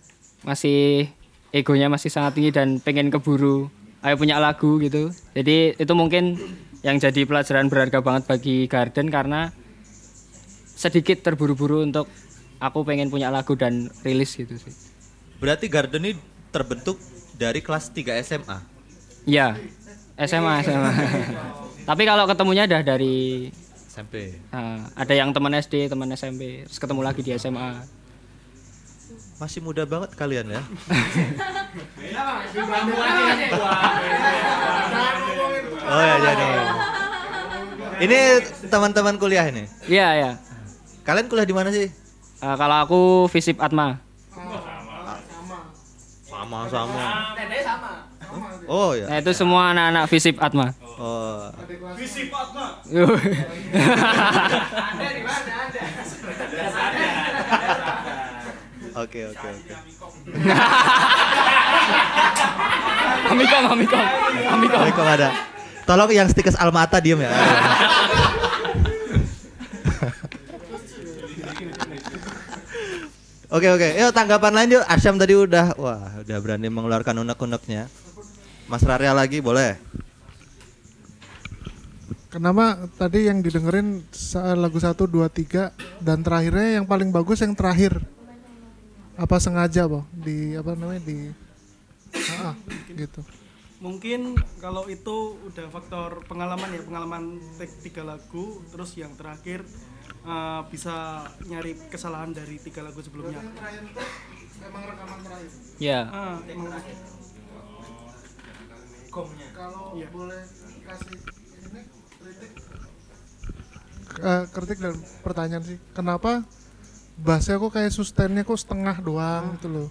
masih egonya masih sangat tinggi dan pengen keburu ayo punya lagu gitu. Jadi itu mungkin yang jadi pelajaran berharga banget bagi Garden karena sedikit terburu-buru untuk aku pengen punya lagu dan rilis gitu sih. berarti Garden ini terbentuk dari kelas 3 SMA Iya, SMA, SMA. Tapi kalau ketemunya udah dari SMP nah, ada yang teman SD, teman SMP, terus ketemu lagi di SMA. Masih muda banget kalian ya. Oh ya jadi ini teman-teman kuliah ini? Iya, iya. kalian kuliah di mana sih? Eh, kalau aku Visip Atma. sama sama. Oh ya Nah, itu semua anak-anak Visip Atma. oh oke oke oke Amikom, amikom, amikom. Assalamualaikum ada tolong yang stikers almata diem ya Oke oke, yuk tanggapan lain yuk. Asyam tadi udah, wah udah berani mengeluarkan unek-uneknya. Mas Rarya lagi boleh. Kenapa tadi yang didengerin lagu 1, 2, 3 dan terakhirnya yang paling bagus yang terakhir? Apa sengaja, Bang? Di apa namanya di Ah, ah, gitu. Mungkin kalau itu udah faktor pengalaman ya, pengalaman take tiga lagu, terus yang terakhir eh, bisa nyari kesalahan dari tiga lagu sebelumnya. Emang rekaman terakhir. Ya. Ah, emang Kalau Iya. boleh kasih ini kritik Eh, kritik dan pertanyaan sih. Kenapa bassnya kok kayak sustainnya kok setengah doang gitu loh.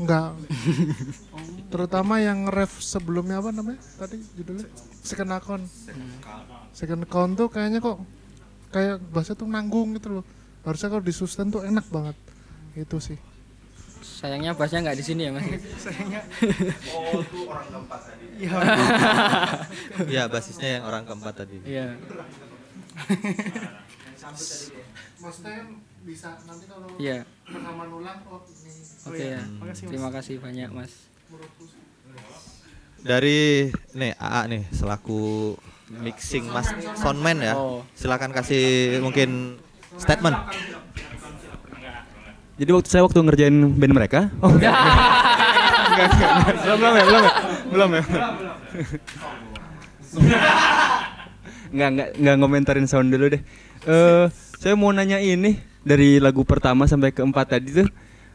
Enggak. Terutama yang ref sebelumnya apa namanya? Tadi judulnya Second Account. Second Account tuh kayaknya kok kayak bassnya tuh nanggung gitu loh. Harusnya kalau di sustain tuh enak banget. Itu sih. Sayangnya bassnya nggak di sini ya mas. sayangnya ya Iya basisnya yang orang keempat tadi. Iya. Maksudnya kan bisa nanti kalau Iya. rekaman ulang oh ini Oke ya. makasih, Mas. Terima kasih banyak mas. Dari nih AA nih selaku mixing mas soundman ya. Oh. Silakan kasih mungkin statement. Jadi waktu saya waktu ngerjain band mereka, oh enggak, enggak, enggak, enggak. belum belum ya, belum ya, belum ya. Enggak, enggak, enggak ngomentarin sound dulu deh. Eh, saya mau nanya ini dari lagu pertama sampai keempat tadi tuh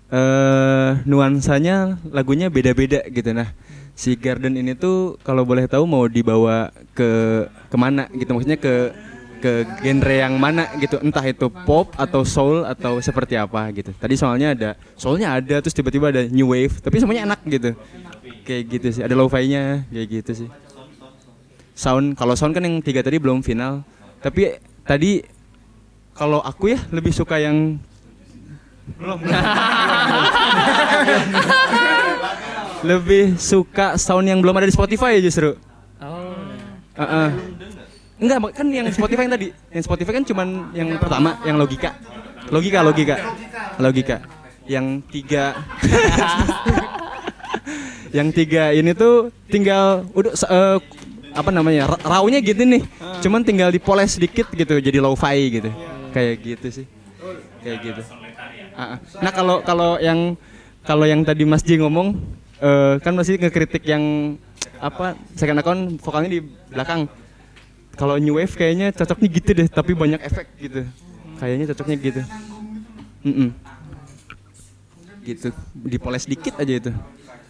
eh nuansanya lagunya beda-beda gitu. Nah. Si Garden ini tuh kalau boleh tahu mau dibawa ke ke mana gitu? Maksudnya ke ke genre yang mana gitu? Entah itu pop atau soul atau seperti apa gitu. Tadi soalnya ada soalnya ada terus tiba-tiba ada new wave tapi semuanya enak gitu. Kayak gitu sih ada lo-fi-nya kayak gitu sih. Sound kalau sound kan yang tiga tadi belum final. Tapi tadi kalau aku ya lebih suka yang belum lebih suka sound yang belum ada di Spotify ya justru Oh. Heeh. Enggak, mak- kan yang Spotify yang tadi. Yang Spotify kan cuman yang pertama, yang logika. Logika, logika. Logika. Yang tiga Yang tiga ini tuh tinggal udah eh, apa namanya ra- rawnya gitu nih cuman tinggal dipoles sedikit gitu jadi lo-fi gitu kayak gitu sih. Kayak gitu. Ah, ah. nah kalau kalau yang kalau yang tadi Mas J ngomong eh, kan masih ngekritik yang apa second account vokalnya di belakang. Kalau new wave kayaknya cocoknya gitu deh tapi banyak efek gitu. Kayaknya cocoknya gitu. Mm-mm. gitu. Dipoles dikit aja itu.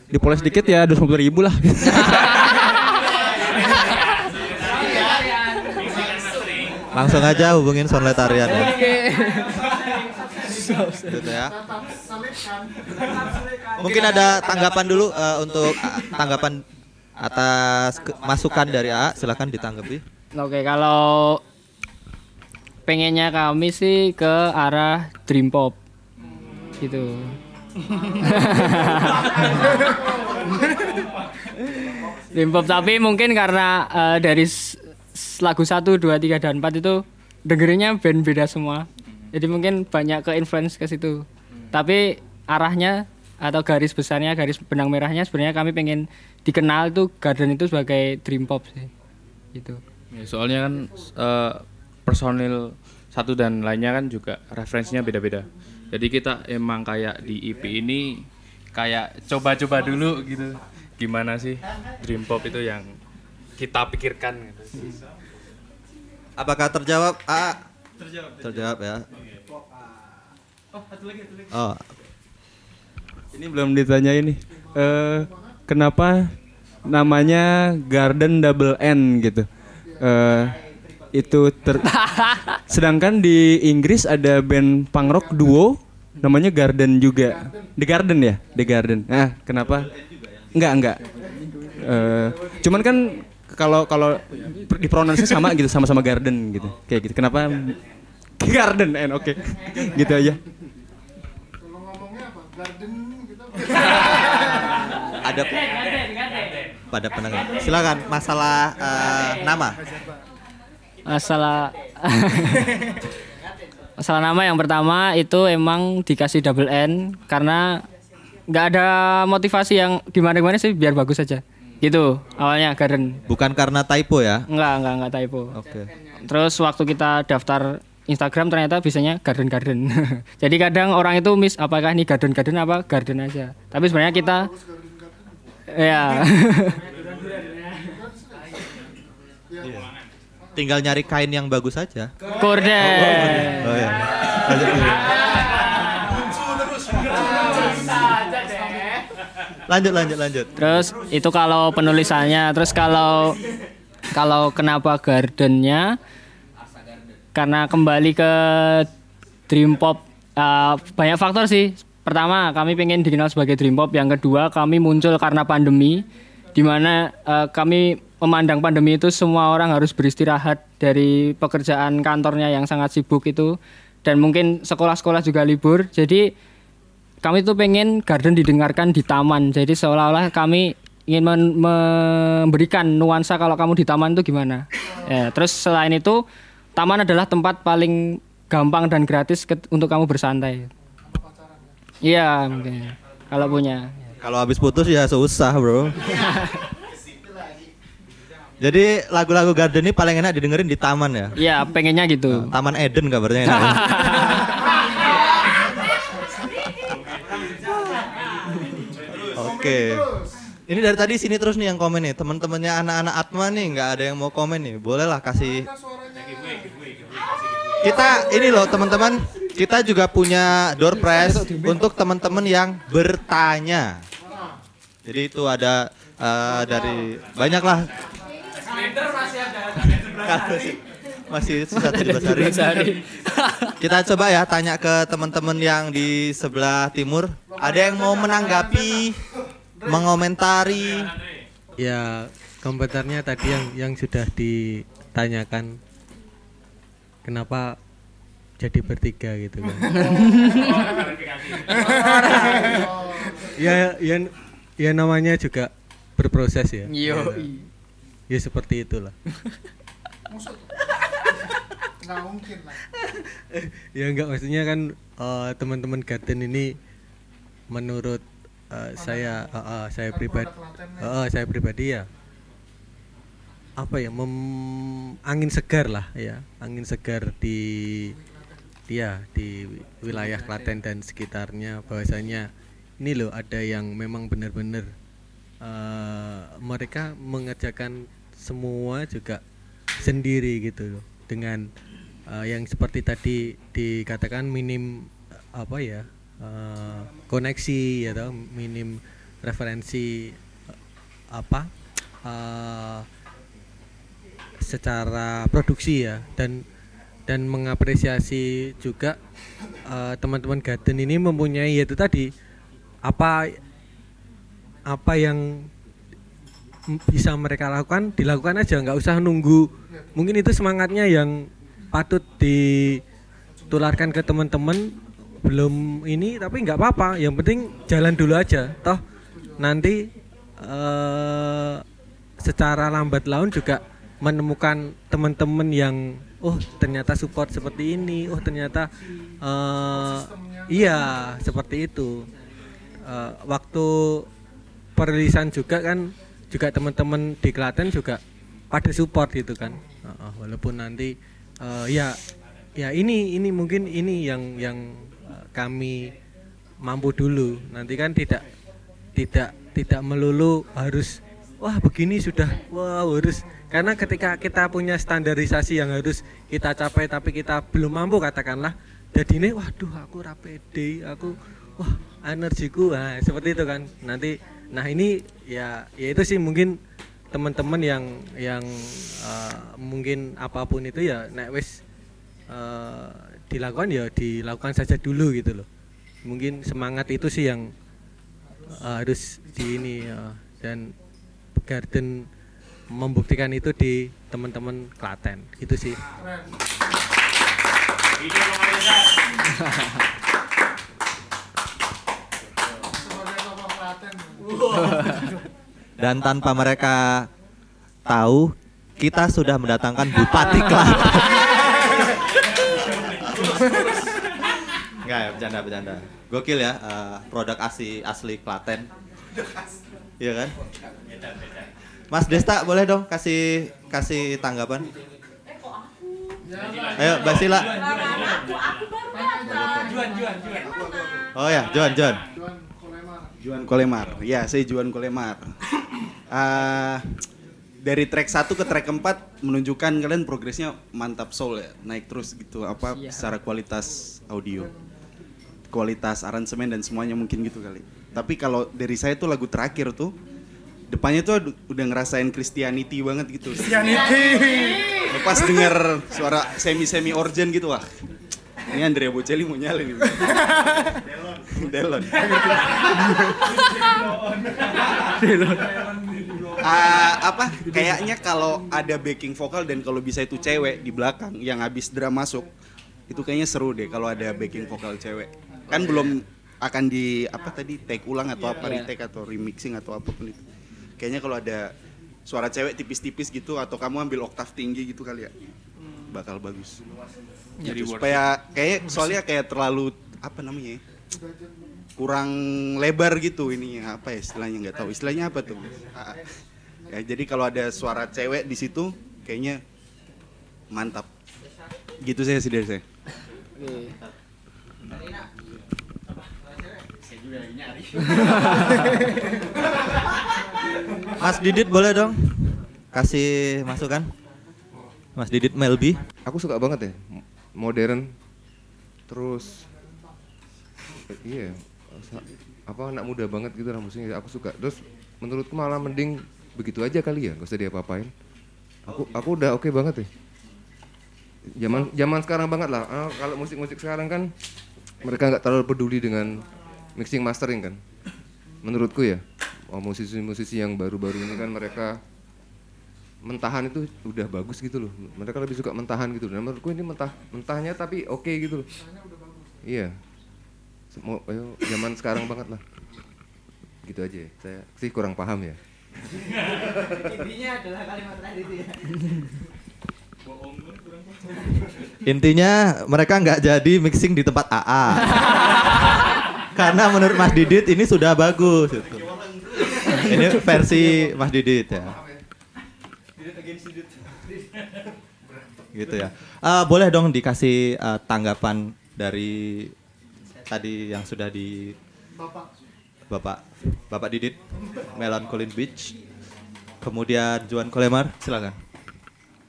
Dipoles dikit ya 250 ribu lah Langsung aja hubungin Sonletarian ya. Gitu ya. Mungkin ada tanggapan dulu eh, untuk eh, tanggapan atas ke- masukan dari A, silakan ditanggapi. Oke, kalau pengennya kami sih ke arah dream pop. Gitu. dream pop tapi mungkin karena eh, dari lagu 1, 2, 3 dan 4 itu dengerinnya band beda semua. Jadi mungkin banyak ke influence ke situ. Tapi arahnya atau garis besarnya, garis benang merahnya sebenarnya kami pengen dikenal tuh Garden itu sebagai dream pop sih. Gitu. Ya, soalnya kan eh, personil satu dan lainnya kan juga referensinya beda-beda. Jadi kita emang kayak di EP ini kayak coba-coba dulu gitu. Gimana sih dream pop itu yang kita pikirkan gitu. Apakah terjawab A? Terjawab. ya. Oh, ini belum ditanya ini. Eh kenapa namanya Garden Double N gitu? Eh itu ter sedangkan di Inggris ada band punk rock duo namanya Garden juga. The Garden ya? The Garden. Nah kenapa? Enggak enggak. Eh, cuman kan kalau kalau dipronounce sama gitu sama-sama Garden gitu kayak gitu kenapa Garden N oke gitu aja ada pada pendengar. Silakan masalah eh, nama. Masalah Masalah nama yang pertama itu emang dikasih double N karena nggak ada motivasi yang di mana-mana sih biar bagus aja. Gitu awalnya Garden. Bukan karena typo ya. Enggak, enggak, enggak typo. Oke. Terus waktu kita daftar Instagram ternyata bisanya garden garden. Jadi kadang orang itu miss apakah ini garden garden apa garden aja. Tapi sebenarnya kita ya Tinggal nyari kain yang bagus saja. kurde. Oh ya. Lanjut dulu. Lanjut lanjut lanjut. Terus itu kalau penulisannya, terus kalau kalau kenapa gardennya karena kembali ke dream pop uh, banyak faktor sih. Pertama, kami pengen dikenal sebagai dream pop. Yang kedua, kami muncul karena pandemi di mana uh, kami memandang pandemi itu semua orang harus beristirahat dari pekerjaan kantornya yang sangat sibuk itu dan mungkin sekolah-sekolah juga libur. Jadi kami tuh pengen garden didengarkan di taman. Jadi seolah-olah kami ingin men- memberikan nuansa kalau kamu di taman itu gimana. Ya, terus selain itu taman adalah tempat paling gampang dan gratis untuk kamu bersantai. Iya mungkin kalau punya. Kalau habis putus ya susah, Bro. Jadi lagu-lagu Garden ini paling enak didengerin di taman ya. Iya pengennya gitu. Taman Eden kabarnya enak. ya? Oke. Ini dari tadi sini terus nih yang komen nih. Teman-temannya anak-anak Atma nih nggak ada yang mau komen nih. Boleh lah kasih. Kita ini loh teman-teman. Kita juga punya door prize untuk teman-teman yang bertanya. Jadi itu ada eh, dari banyak lah. masih sisa 17 hari. Kita coba ya tanya ke teman-teman yang di sebelah timur. Ada yang mau menanggapi, mengomentari? Ya, komentarnya tadi yang yang sudah ditanyakan kenapa jadi bertiga gitu kan. ya, ya ya namanya juga berproses ya. Yo. Ya seperti itulah. nggak mungkin lah ya enggak maksudnya kan eh, teman-teman Garden ini menurut eh, saya eh, eh, saya pribadi eh, saya pribadi ya apa ya mem- angin segar lah ya angin segar di dia di wilayah Klaten dan sekitarnya. Bahwasanya ini loh ada yang memang benar-benar eh, mereka mengerjakan semua juga sendiri gitu loh. Dengan eh, yang seperti tadi dikatakan minim apa ya eh, koneksi ya toh, minim referensi eh, apa eh, secara produksi ya. Dan dan mengapresiasi juga teman-teman garden ini mempunyai yaitu tadi apa apa yang bisa mereka lakukan dilakukan aja nggak usah nunggu. Mungkin itu semangatnya yang patut ditularkan ke teman-teman belum ini tapi nggak apa-apa. Yang penting jalan dulu aja toh. Nanti eh secara lambat laun juga menemukan teman-teman yang oh ternyata support seperti ini. Oh ternyata eh iya seperti itu. Eh, waktu perilisan juga kan juga teman-teman di Klaten juga pada support gitu kan. Heeh, walaupun nanti eh, ya ya ini ini mungkin ini yang yang kami mampu dulu. Nanti kan tidak tidak tidak melulu harus wah begini sudah wah harus. Karena ketika kita punya standarisasi yang harus kita capai tapi kita belum mampu katakanlah jadi ini waduh aku rapede aku wah energiku. Nah, seperti itu kan. Nanti nah ini ya ya itu sih mungkin teman-teman yang yang eh, mungkin apa pun itu ya nek wis eh, dilakukan ya dilakukan saja dulu gitu loh mungkin semangat itu sih yang eh, harus di ini ya. dan Garden membuktikan itu di teman-teman Klaten gitu sih Dan tanpa mereka tahu, kita sudah mendatangkan Bupati Klaten. Enggak ya, bercanda bercanda. Gokil ya, eh, produk asli asli Klaten. Iya kan? Mas Desta boleh dong kasih kasih tanggapan? Ayo, Mbak Sila. Oh ya, Juan, Juan. Juan Kolemar. Ya, saya Juan Kolemar. Ah, dari track 1 ke track 4 menunjukkan kalian progresnya mantap soul ya. Naik terus gitu apa secara kualitas audio. Kualitas aransemen dan semuanya mungkin gitu kali. Tapi kalau dari saya tuh lagu terakhir tuh depannya tuh udah ngerasain Christianity banget gitu. Lepas denger suara semi-semi organ gitu wah. Ini Andrea Bocelli mau nyalin nih. Delon. Ah, apa? Kayaknya kalau ada backing vokal dan kalau bisa itu cewek di belakang yang habis drum masuk itu kayaknya seru deh kalau ada backing vokal cewek. Kan belum akan di apa tadi take ulang atau apa Iya. retake atau remixing atau apa pun itu. Kayaknya kalau ada suara cewek tipis-tipis gitu atau kamu ambil oktav tinggi gitu kali ya bakal bagus. Jadi Gitu, supaya kayak soalnya kayak terlalu apa namanya ya, kurang lebar gitu ini apa ya istilahnya nggak tahu. Istilahnya apa tuh? Ah, ya jadi kalau ada suara cewek di situ kayaknya mantap gitu saya sih dari saya Mas Didit boleh dong kasih masukan? Mas Didit Melbi. Aku suka banget ya, modern. Terus eh, iya, apa anak muda banget gitu lah musiknya. Aku suka. Terus menurutku malah mending begitu aja kali ya, gak usah diapa-apain. Aku aku udah oke banget ya. Zaman zaman sekarang banget lah. Ah, kalau musik-musik sekarang kan mereka nggak terlalu peduli dengan mixing mastering kan. Menurutku ya, oh, musisi-musisi yang baru-baru ini kan mereka mentahan itu udah bagus gitu loh. Mereka lebih suka mentahan gitu. Dan menurutku ini mentah mentahnya tapi oke gitu loh. Iya. Semua ayo, zaman sekarang banget lah. Gitu aja. ya. Saya sih kurang paham ya. Intinya adalah kalimat tadi itu ya. Intinya mereka nggak jadi mixing di tempat AA. Karena menurut Mas Didit ini sudah bagus. gitu. Ini versi Mas Didit ya. gitu ya. Eh, boleh dong dikasih eh, tanggapan dari tadi yang sudah di Bapak Bapak Didit Melancholy Beach. Kemudian Juan Kolemar, silakan.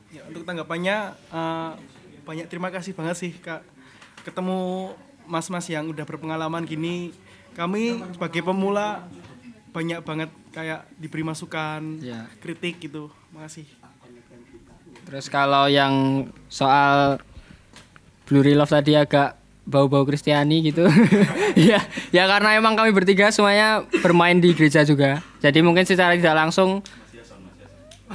Ya, untuk tanggapannya eh, banyak terima kasih banget sih kak ketemu mas-mas yang udah berpengalaman gini kami sebagai pemula banyak banget kayak diberi masukan Ya. kritik gitu makasih Terus kalau yang soal Blurry Love tadi agak bau-bau Kristiani gitu. ya, ya karena emang kami bertiga semuanya bermain di gereja juga. Jadi mungkin secara tidak langsung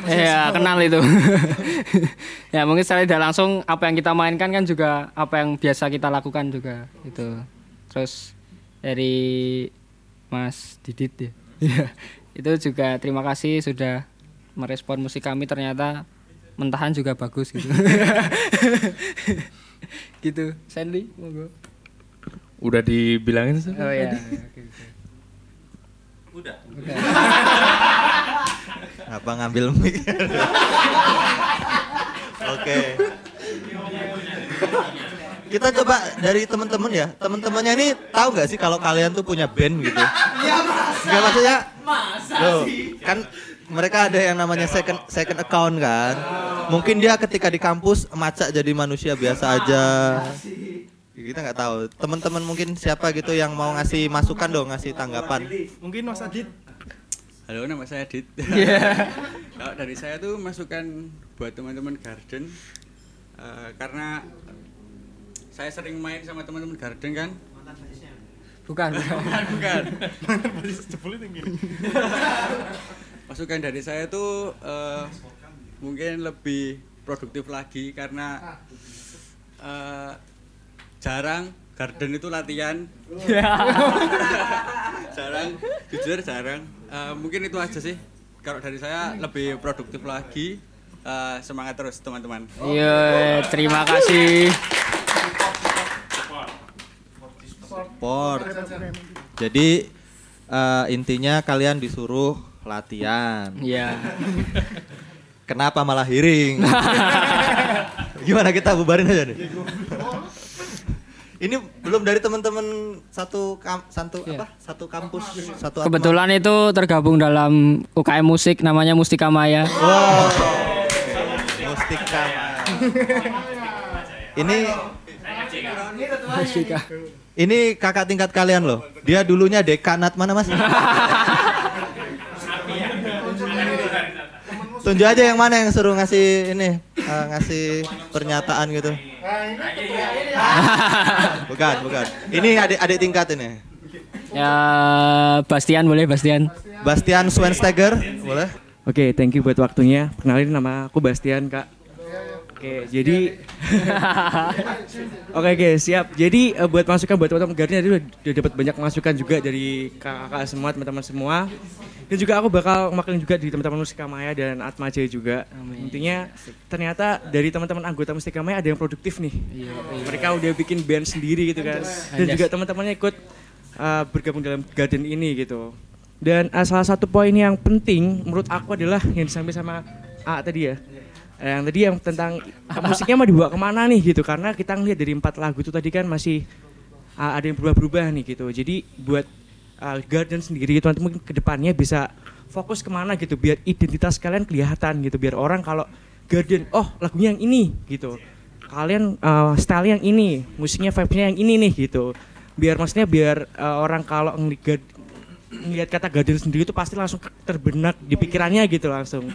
Ya kenal itu. ya mungkin secara tidak langsung apa yang kita mainkan kan juga apa yang biasa kita lakukan juga gitu. Terus dari Mas Didit ya. Iya. itu juga terima kasih sudah merespon musik kami ternyata mentahan juga bagus gitu. Gitu. Sandy, monggo. Udah dibilangin sih. Oh ya. Udah. Apa ngambil mic? Oke. Kita coba dari teman-teman ya. Teman-temannya ini tahu nggak sih kalau kalian tuh punya band gitu? Iya, masa? Nggak maksudnya? Masa Loh, sih? kan mereka ada yang namanya second second account kan. Mungkin dia ketika di kampus macak jadi manusia biasa aja. Kita nggak tahu. Teman-teman mungkin siapa gitu yang mau ngasih masukan dong, ngasih tanggapan. mungkin Mas Adit Halo, nama saya Adit. Iya. Kalau dari saya tuh masukan buat teman-teman Garden eh, karena saya sering main sama teman-teman Garden kan. Bukan, bukan, bukan. masukan dari saya tuh eh, mungkin lebih produktif lagi karena eh, jarang garden itu latihan. Jarang jujur jarang. Eh, mungkin itu aja sih. Kalau dari saya lebih produktif lagi. Eh, semangat terus teman-teman. Iya, terima kasih. Sport. Jadi eh, intinya kalian disuruh latihan. Iya. Kenapa malah hiring? Gimana kita bubarin aja nih? Ini belum dari teman-teman satu kam, satu apa? Satu kampus, satu atma. Kebetulan itu tergabung dalam UKM musik namanya Mustika Maya. Wow. Mustika. Ini Mustika. ini kakak tingkat kalian loh. Dia dulunya dekanat mana mas? Tunjuk aja yang mana yang suruh ngasih ini eh, ngasih pernyataan gitu. bukan, bukan. Ini adik adik tingkat ini. Ya Bastian boleh Bastian. Bastian Schweinsteiger, boleh? Oke, thank you buat waktunya. Kenalin nama aku Bastian, Kak. Oke, jadi Oke, oke, siap. Jadi eh, buat masukan buat teman-teman Garden tadi udah, udah dapat banyak masukan juga dari kakak-kakak semua, teman-teman semua. Dan juga aku bakal makan juga di teman-teman Mustika Maya dan Atma Jaya juga. Intinya ternyata dari teman-teman anggota Mustika Maya ada yang produktif nih. Mereka udah bikin band sendiri gitu kan. Dan juga teman-temannya ikut uh, bergabung dalam garden ini gitu. Dan uh, salah satu poin yang penting menurut aku adalah yang disampaikan sama A tadi ya. Yang tadi yang tentang musiknya mau dibawa ke mana nih gitu. Karena kita ngeliat dari empat lagu itu tadi kan masih uh, ada yang berubah-berubah nih gitu. Jadi buat uh, garden sendiri teman-teman ke depannya bisa fokus ke mana gitu. Biar identitas kalian kelihatan gitu. Biar orang kalau garden oh lagunya yang ini gitu. Kalian uh, style yang ini musiknya vibe-nya yang ini nih gitu. Biar maksudnya biar uh, orang kalau ngelihat ngelihat kata garden sendiri itu pasti langsung terbenak di pikirannya gitu langsung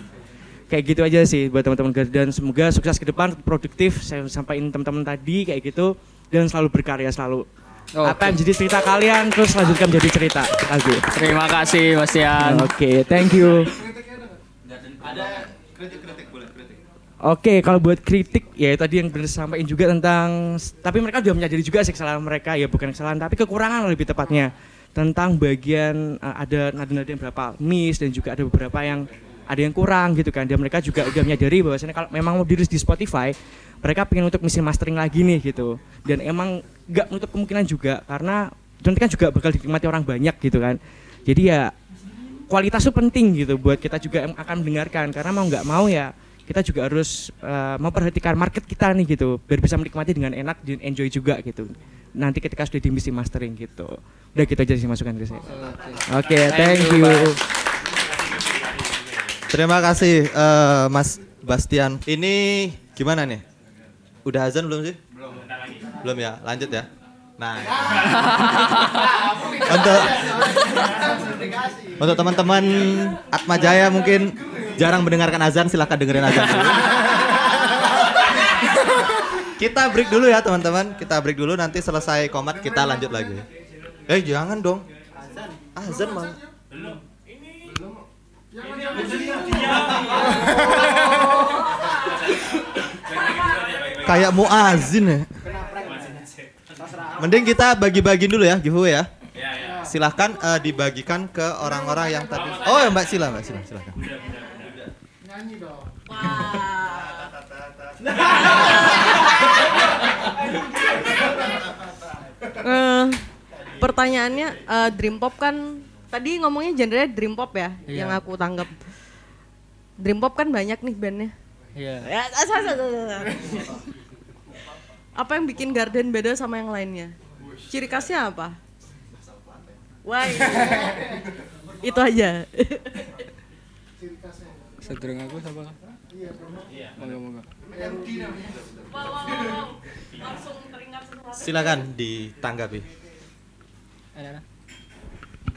kayak gitu aja sih buat teman-teman garden semoga sukses ke depan produktif. Saya sampaikan teman-teman tadi kayak gitu. Dan selalu berkarya selalu. Apa yang jadi cerita kalian terus lanjutkan menjadi cerita. Lagu. Terima kasih Bastian. oke thank you. Ada kritik-kritik boleh kritik. Oke, kalau buat kritik ya tadi yang benar sampaikan juga tentang tapi mereka juga menyadari juga sih kesalahan mereka. Ya bukan kesalahan tapi kekurangan lebih tepatnya. Tentang bagian uh, ada nada-nada yang berapa miss dan juga ada beberapa yang ada yang kurang gitu kan. Dan mereka juga udah menyadari bahwasanya kalau memang mau dirilis di Spotify mereka pengen untuk misi mastering lagi nih gitu. Dan emang nggak menutup kemungkinan juga karena itu nanti kan juga bakal dinikmati orang banyak gitu kan. Jadi ya kualitas tuh penting gitu buat kita juga akan mendengarkan. Karena mau nggak mau ya kita juga harus eh, memperhatikan market kita nih gitu biar bisa menikmati dengan enak dan enjoy juga gitu. Nanti ketika sudah di mixing mastering gitu. Udah gitu aja sih masukan dari saya. Oke. Thank you Terima kasih eh, Mas Bastian. Ini gimana nih? Udah azan belum sih? Belum. Belum ya? Lanjut ya. Nah. untuk untuk teman-teman Atma Jaya mungkin jarang mendengarkan azan, silahkan dengerin azan dulu. kita break dulu ya teman-teman. Kita break dulu nanti selesai komat kita lanjut lagi. Eh jangan dong. Azan malah. Kayak muazin ya. Mending kita bagi-bagi dulu ya giveaway ya. Silahkan eh, dibagikan ke orang-orang yang tadi. Oh ya Mbak Sila, Mbak Sila, silahkan. Eh, pertanyaannya eh, dream pop kan tadi ngomongnya genrenya dream pop ya Iya. yang aku tanggap. Dream pop kan banyak nih bandnya. Iya. Ya. Apa yang bikin Garden beda sama yang lainnya? Ciri khasnya apa? Wah, itu aja. Sedurung aku sama. Iya. Silakan ditanggapi.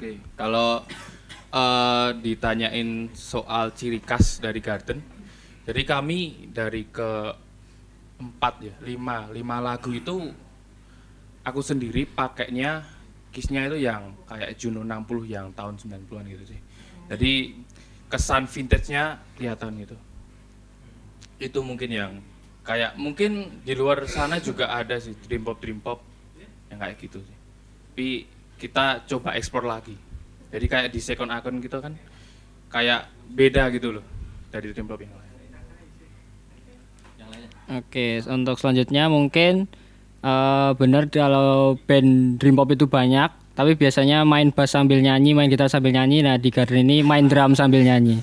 Oke, kalau eh, ditanyain soal ciri khas dari Garden, jadi kami dari ke empat ya, lima, lima lagu itu aku sendiri pakainya kisnya itu yang kayak Juno 60 yang tahun 90-an gitu sih. Jadi kesan vintage-nya kelihatan gitu. Itu mungkin yang kayak mungkin di luar sana juga ada sih dream pop dream pop yang kayak gitu sih. Tapi kita coba eksplor lagi. Jadi kayak di second account gitu kan kayak beda gitu loh dari dream pop yang lain. Oke, untuk selanjutnya mungkin eh benar kalau band dream pop itu banyak, tapi biasanya main bass sambil nyanyi, main gitar sambil nyanyi. Nah di Garden ini main drum sambil nyanyi.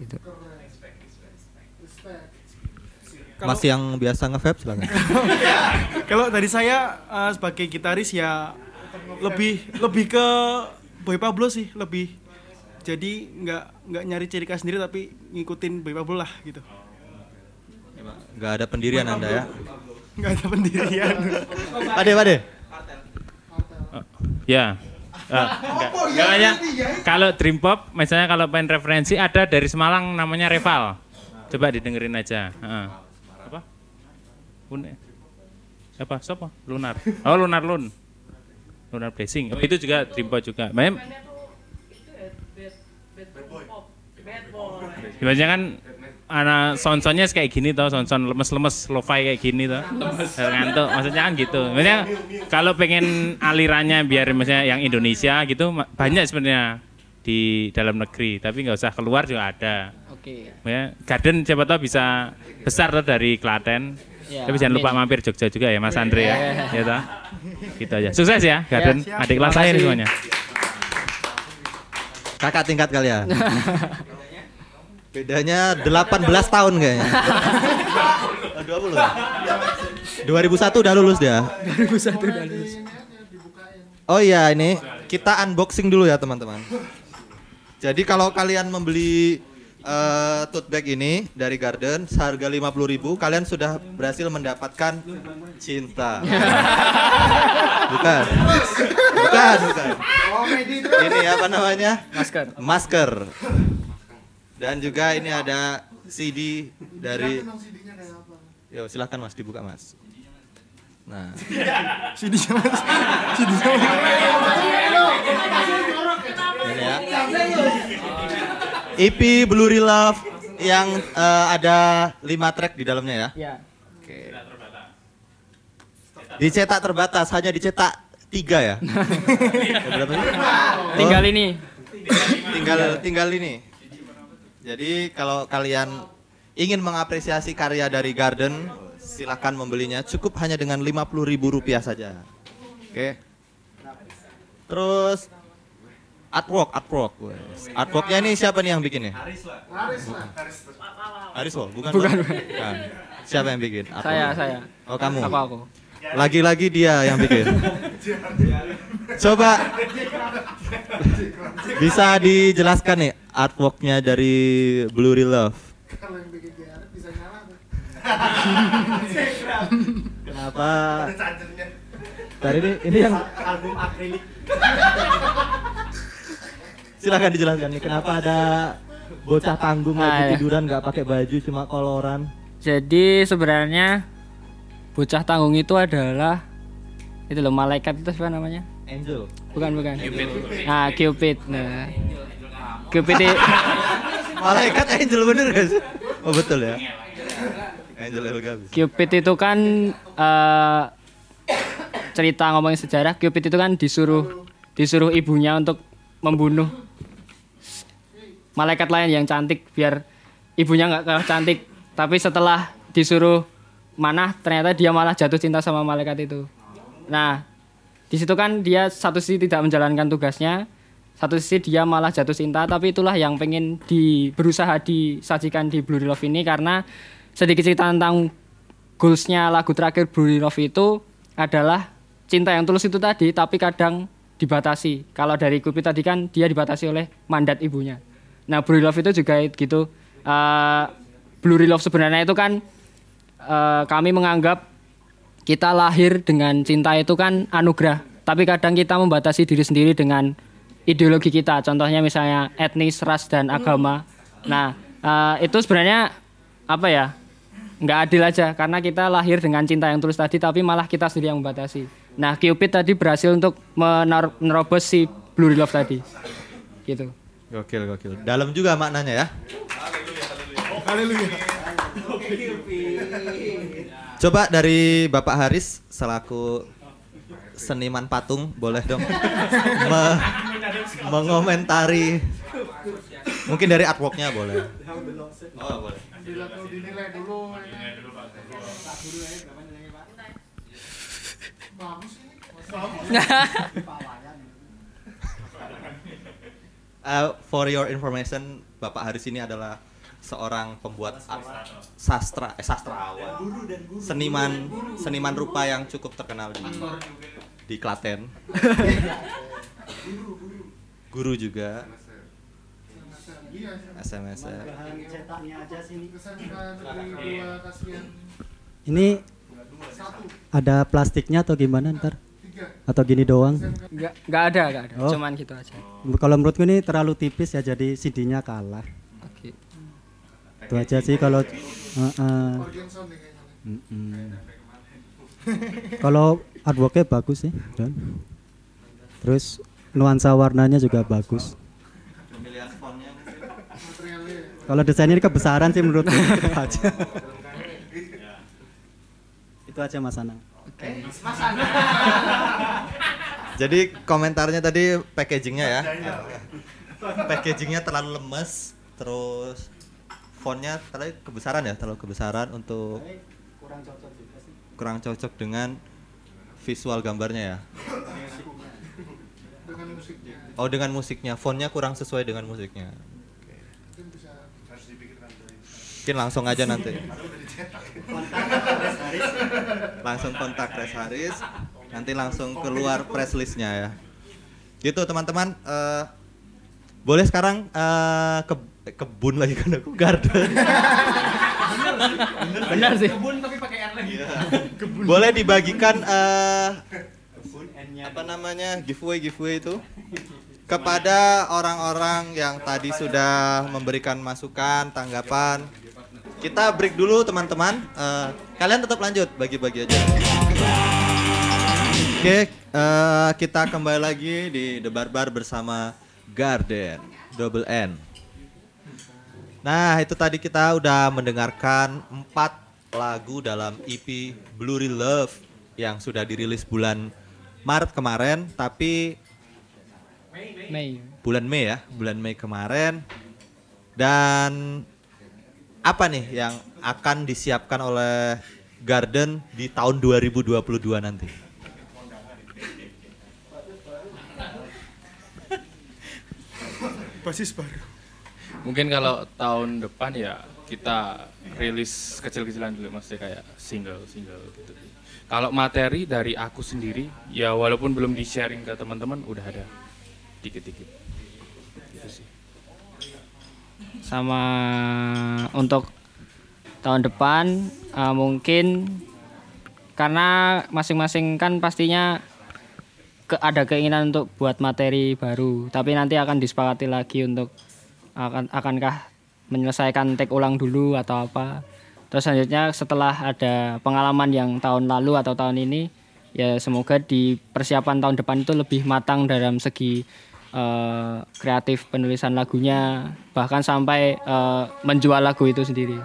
Gitu. Mas yang biasa nge-vape silakan. Kalau dari saya eh, sebagai gitaris ya lebih lebih ke Boy Pablo sih, lebih jadi nggak nggak nyari ciri khas sendiri tapi ngikutin Boy Pablo lah gitu. Gak ada pendirian Anda ya. Nggak ada pendirian. Pade, pade. Ya. Ah, enggak. Enggak hanya kalau dream pop misalnya kalau pengen referensi ada dari Semalang namanya Reval. Coba didengerin aja. Heeh. Apa? Bune. Apa? Siapa? Lunar. Oh, Lunar Lun. Lunar Blessing. Oh, itu juga dream pop juga. Mem Biasanya kan anak son-sonnya kayak gini tau, son-son lemes-lemes lo-fi kayak gini tau. Ngantuk, maksudnya kan gitu. Maksudnya kalau pengen alirannya biar misalnya yang Indonesia gitu banyak sebenarnya di dalam negeri, tapi nggak usah keluar juga ada. Oke. Ya, Garden siapa tahu bisa besar tuh dari Klaten. Ya, tapi jangan lupa mampir Jogja juga ya Mas Andre ya. Ya. Ya toh? Gitu aja. Sukses ya Garden. siap. Adik kelas saya semuanya. Kakak tingkat kalian. Bedanya 18 tahun kayaknya. Oh, 20. 2001 udah lulus dia. 2001 udah lulus. Oh iya ini kita unboxing dulu ya teman-teman. Jadi kalau kalian membeli eh, tote bag ini dari Garden seharga 50.000 kalian sudah berhasil mendapatkan cinta. bukan. Bukan, bukan. Ini apa namanya? Masker. Masker. Dan juga ini ada CD dari Yo, silahkan Mas dibuka Mas. Nah. CD-nya Mas. CD-nya Ini ya. EP Blue Love yang eh, ada 5 track di dalamnya ya. Ya. Oke. Dicetak terbatas, hanya dicetak tiga ya. Berapa sih? Tinggal Oh, ini. Tinggal tinggal ini. Jadi kalau kalian ingin mengapresiasi karya dari Garden, silahkan membelinya. Cukup hanya dengan 50.000 rupiah saja. Oke. Terus Artwork, artwork. Wes. Artworknya ini siapa nih yang bikin nih? Haris lah. Haris loh, bukan? Bukan, Bang? bukan. Bukan. Siapa yang bikin? artwork? Saya, saya. Oh kamu. Apa aku? Lagi-lagi dia yang bikin. Coba bisa dijelaskan nih artworknya dari Blurry Love. Kalau yang bikin bisa nyala. Kenapa? Tadi ini, ini yang album akrilik. Silahkan dijelaskan nih kenapa ada bocah tanggung Ah, lagi ya. tiduran nggak pakai baju cuma koloran. Jadi sebenarnya bocah tanggung itu adalah itu loh malaikat itu apa namanya? Angel. Bukan bukan. Cupid. Nah Cupid. Nah Cupid Malaikat angel bener guys. Oh betul ya. Angel Elga. bisa. Cupid itu kan eh, cerita ngomongin sejarah. Cupid itu kan disuruh disuruh ibunya untuk membunuh malaikat lain yang cantik biar ibunya nggak kalah cantik. Tapi setelah disuruh manah ternyata dia malah jatuh cinta sama malaikat itu. Nah di situ kan dia satu sisi tidak menjalankan tugasnya, satu sisi dia malah jatuh cinta. Tapi itulah yang pengen di berusaha disajikan di Blue Love ini karena sedikit cerita tentang goalsnya lagu terakhir Blue Love itu adalah cinta yang tulus itu tadi, tapi kadang dibatasi. Kalau dari Cupid tadi kan dia dibatasi oleh mandat ibunya. Nah, Blue Love itu juga gitu. Eh, Blue Love sebenarnya itu kan eh, kami menganggap kita lahir dengan cinta itu kan anugerah, tapi kadang kita membatasi diri sendiri dengan ideologi kita. Contohnya misalnya etnis, ras dan agama. Nah, eh, itu sebenarnya apa ya? nggak adil aja karena kita lahir dengan cinta yang tulus tadi tapi malah kita sendiri yang membatasi. Nah, Cupid tadi berhasil untuk mener- menerobos si Blue Love tadi. Gitu. Gokil gokil. Dalam juga maknanya ya. Coba dari Bapak Haris selaku seniman patung boleh dong me- mengomentari mungkin dari artworknya boleh. Oh boleh. Dinilai dinilai dulu. Uh, for your information, Bapak Haris ini adalah seorang pembuat sastra, eh sastrawan, seniman, seniman rupa yang cukup terkenal di di Klaten. Guru juga. SMS. Ini ada plastiknya atau gimana ntar? Atau gini doang? Nggak, nggak ada, nggak ada. Oh. Cuman gitu aja. Kalau menurutku ini terlalu tipis ya jadi CD-nya kalah. Oke. Itu aja sih kalau Heeh. Mm-mm. Kalau artworknya bagus sih, Don. Terus nuansa warnanya juga bagus. Kalau desainnya ini kebesaran sih menurutku itu aja. Itu aja Mas Anang. Jadi komentarnya tadi packagingnya ya. Packagingnya terlalu lemes, terus fontnya terlalu kebesaran ya, terlalu kebesaran untuk Kurang cocok juga sih. kurang cocok dengan visual gambarnya ya. Dengan musiknya. Oh dengan musiknya, fontnya kurang sesuai dengan musiknya. Mungkin langsung aja nanti. Kontak Res Haris. langsung kontak Res Haris, nanti langsung keluar press listnya ya. Gitu teman-teman. eh, boleh sekarang eh, ke kebun lagi kan aku garden. Benar sih. Kebun tapi pakai R lagi. Boleh dibagikan eh, apa namanya giveaway giveaway itu kepada orang-orang yang tadi sudah memberikan masukan, tanggapan. Kita break dulu teman-teman. Eh, kalian tetap lanjut bagi-bagi aja. Oke, eh, kita kembali lagi di The Barbar bersama Garden Double N. Nah, itu tadi kita udah mendengarkan empat lagu dalam EP Blurry Love yang sudah dirilis bulan Maret kemarin, tapi Mei. bulan Mei ya, bulan Mei kemarin. Dan apa nih yang akan disiapkan oleh Garden di tahun 2022 nanti? basis baru Mungkin kalau tahun depan ya kita rilis kecil-kecilan dulu maksudnya kayak single-single gitu. Kalau materi dari aku sendiri ya walaupun belum di-sharing ke teman-teman udah ada dikit-dikit. Gitu sih. Sama untuk tahun depan eh, mungkin karena masing-masing kan pastinya ke, ada keinginan untuk buat materi baru tapi nanti akan disepakati lagi untuk akan akankah menyelesaikan take ulang dulu atau apa. Terus selanjutnya setelah ada pengalaman yang tahun lalu atau tahun ini ya semoga di persiapan tahun depan itu lebih matang dalam segi eh, kreatif penulisan lagunya bahkan sampai eh, menjual lagu itu sendiri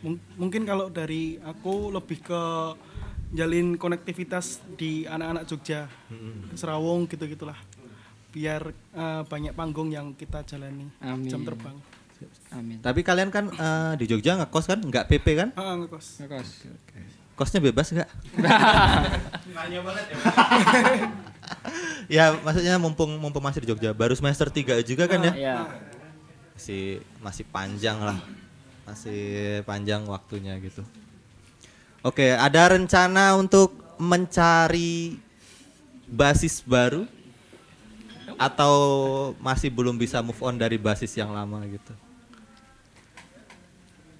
Mung- mungkin kalau dari aku lebih ke jalin konektivitas di anak-anak Jogja Serawong gitu gitulah biar eh, banyak panggung yang kita jalani Amin. jam terbang Amin. Tapi kalian kan eh, di Jogja ngekos kan? Nggak PP kan? Ah, ngekos. Ngekos. Kosnya bebas nggak? Nanya banget ya. ya maksudnya mumpung mumpung masih di Jogja, baru semester 3 juga kan ya? Iya. Masih masih panjang lah. Masih panjang waktunya gitu. Oke, ada rencana untuk mencari basis baru atau masih belum bisa move on dari basis yang lama gitu?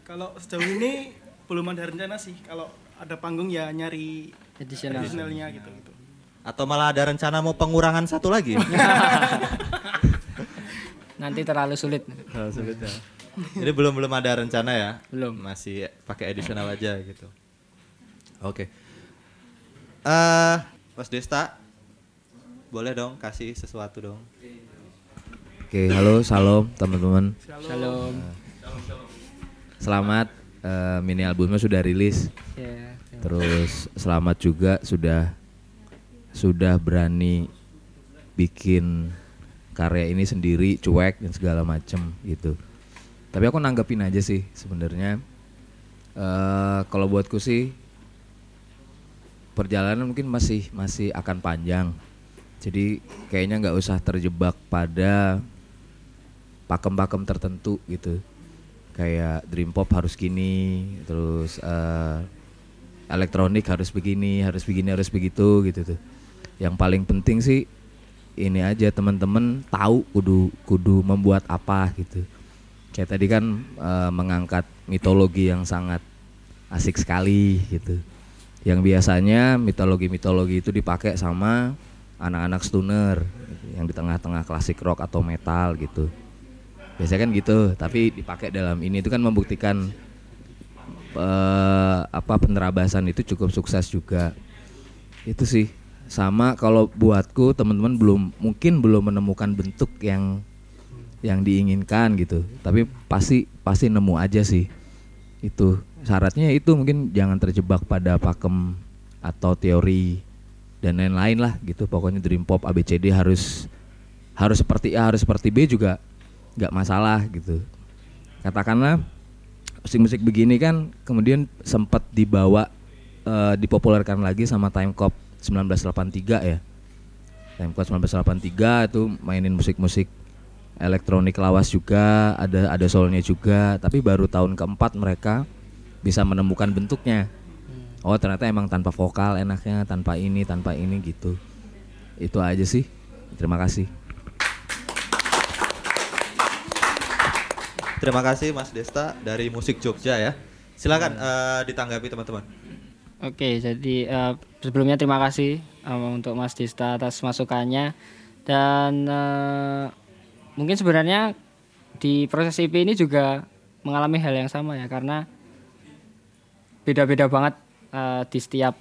Kalau sejauh ini belum ada rencana sih. Kalau ada panggung ya nyari Additional. additionalnya gitu gitu. Atau malah ada rencana mau pengurangan satu lagi? nanti terlalu sulit Terlalu sulit ya. Jadi belum belum ada rencana ya? Belum. Masih pakai additional aja gitu. Oke. Eh, Mas Desta, boleh dong kasih sesuatu dong. Oke, halo, salam teman-teman. Shalom. Selamat eh, mini albumnya sudah rilis. Ya, Terus selamat juga sudah sudah berani bikin karya ini sendiri, cuek dan segala macem gitu. Tapi aku nanggepin aja sih sebenarnya. eh kalau buatku sih perjalanan mungkin masih masih akan panjang. Jadi kayaknya nggak usah terjebak pada pakem-pakem tertentu gitu. Kayak dream pop harus gini, terus eh, elektronik harus begini, harus begini, harus begitu gitu tuh. Yang paling penting sih ini aja teman-teman tahu kudu kudu membuat apa gitu. Kayak tadi kan eh, mengangkat mitologi yang sangat asik sekali gitu. Yang biasanya mitologi-mitologi itu dipakai sama anak-anak stoner yang di tengah-tengah klasik rock atau metal gitu. Biasanya kan gitu, tapi dipakai dalam ini itu kan membuktikan eh, apa penerabasan itu cukup sukses juga. Itu sih. Sama kalau buatku teman-teman belum mungkin belum menemukan bentuk yang yang diinginkan gitu. Tapi pasti pasti nemu aja sih. Itu syaratnya itu mungkin jangan terjebak pada pakem atau teori dan lain-lain lah gitu. Pokoknya dream pop ABCD harus harus seperti A harus seperti B juga nggak masalah gitu. Katakanlah musik-musik begini kan kemudian sempat dibawa eh, dipopulerkan lagi sama Time Cop 1983 ya. Time Cop 1983 itu mainin musik-musik elektronik lawas juga, ada ada soulnya juga, tapi baru tahun keempat mereka bisa menemukan bentuknya. Oh ternyata emang tanpa vokal enaknya, tanpa ini, tanpa ini gitu. Itu aja sih. Terima kasih. Terima kasih Mas Desta dari Musik Jogja ya. Silakan eh, ditanggapi teman-teman. Oke, jadi eh, sebelumnya terima kasih eh, untuk Mas Dista atas masukannya dan eh, mungkin sebenarnya di proses EP ini juga mengalami hal yang sama ya karena beda-beda banget eh, di setiap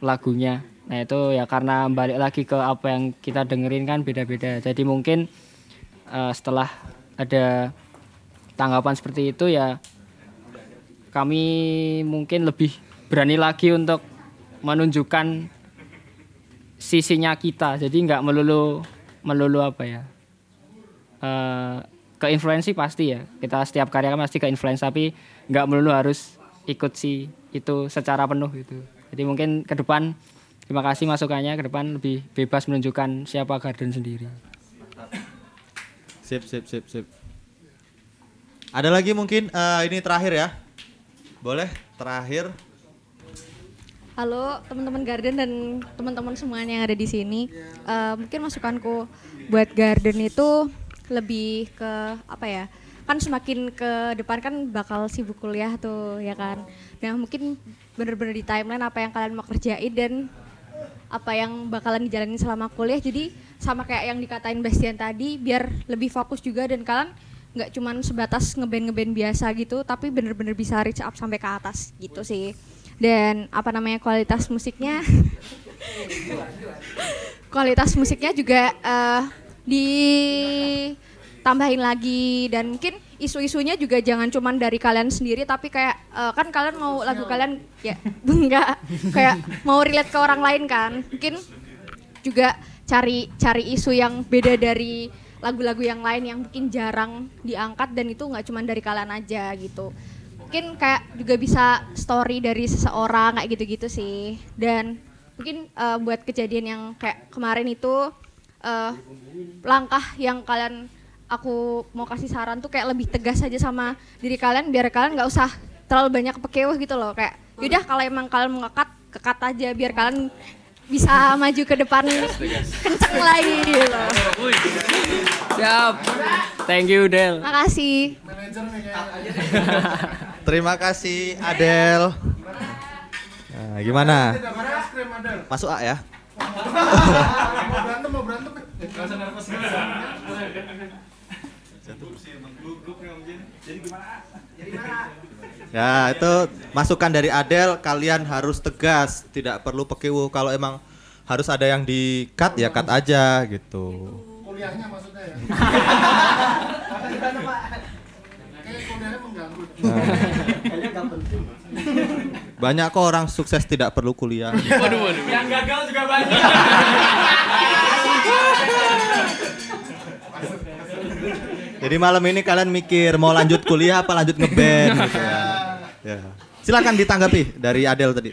lagunya. Nah itu ya karena balik lagi ke apa yang kita dengerin kan beda-beda. Jadi mungkin eh, setelah ada tanggapan seperti itu ya kami mungkin lebih berani lagi untuk menunjukkan sisinya kita. Jadi nggak melulu melulu apa ya? Eh ke influensi pasti ya. Kita setiap karya kan pasti ke influence tapi nggak melulu harus ikut si itu secara penuh gitu. Jadi mungkin ke depan terima kasih masukannya ke depan lebih bebas menunjukkan siapa Garden sendiri. Sip, sip, sip, sip. Ada lagi mungkin? Eh, ini terakhir ya. Boleh? Terakhir. Halo teman-teman Garden dan teman-teman semuanya yang ada di sini. Eh, mungkin masukanku buat Garden itu lebih ke apa ya? Kan semakin ke depan kan bakal sibuk kuliah tuh ya kan. Nah mungkin bener-bener di timeline apa yang kalian mau kerjain dan apa yang bakalan dijalanin selama kuliah. Jadi sama kayak yang dikatain Bastian tadi, biar lebih fokus juga dan kalian nggak cuman sebatas ngeband ngeband biasa gitu, tapi bener-bener bisa reach up sampai ke atas gitu sih. Dan apa namanya kualitas musiknya? Kualitas musiknya juga eh, ditambahin lagi. Dan mungkin isu-isunya juga jangan cuman dari kalian sendiri tapi kayak eh, kan kalian mau lagu kalian ya enggak. Kayak mau relate ke orang lain kan. Mungkin juga cari cari isu yang beda dari lagu-lagu yang lain yang mungkin jarang diangkat dan itu nggak cuman dari kalian aja gitu mungkin kayak juga bisa story dari seseorang kayak gitu-gitu sih dan mungkin eh, buat kejadian yang kayak kemarin itu eh, langkah yang kalian aku mau kasih saran tuh kayak lebih tegas aja sama diri kalian biar kalian nggak usah terlalu banyak pekeweh gitu loh kayak yaudah kalau emang kalian mau ngekat kekat aja biar kalian bisa maju ke depan kenceng lagi gitu. Siap. Thank you Del. Makasih. Terima kasih Adel. Nah, gimana? Masuk A ya? mau berantem mau berantem Ya itu masukan dari Adel kalian harus tegas tidak perlu pekewu kalau emang harus ada yang di cut ya cut aja gitu kuliahnya maksudnya ya banyak kok orang sukses tidak perlu kuliah Waduh, waduh. Yang gagal juga banyak. jadi malam ini kalian mikir mau lanjut kuliah apa lanjut ngeband gitu ya. ya silakan ditanggapi dari Adel tadi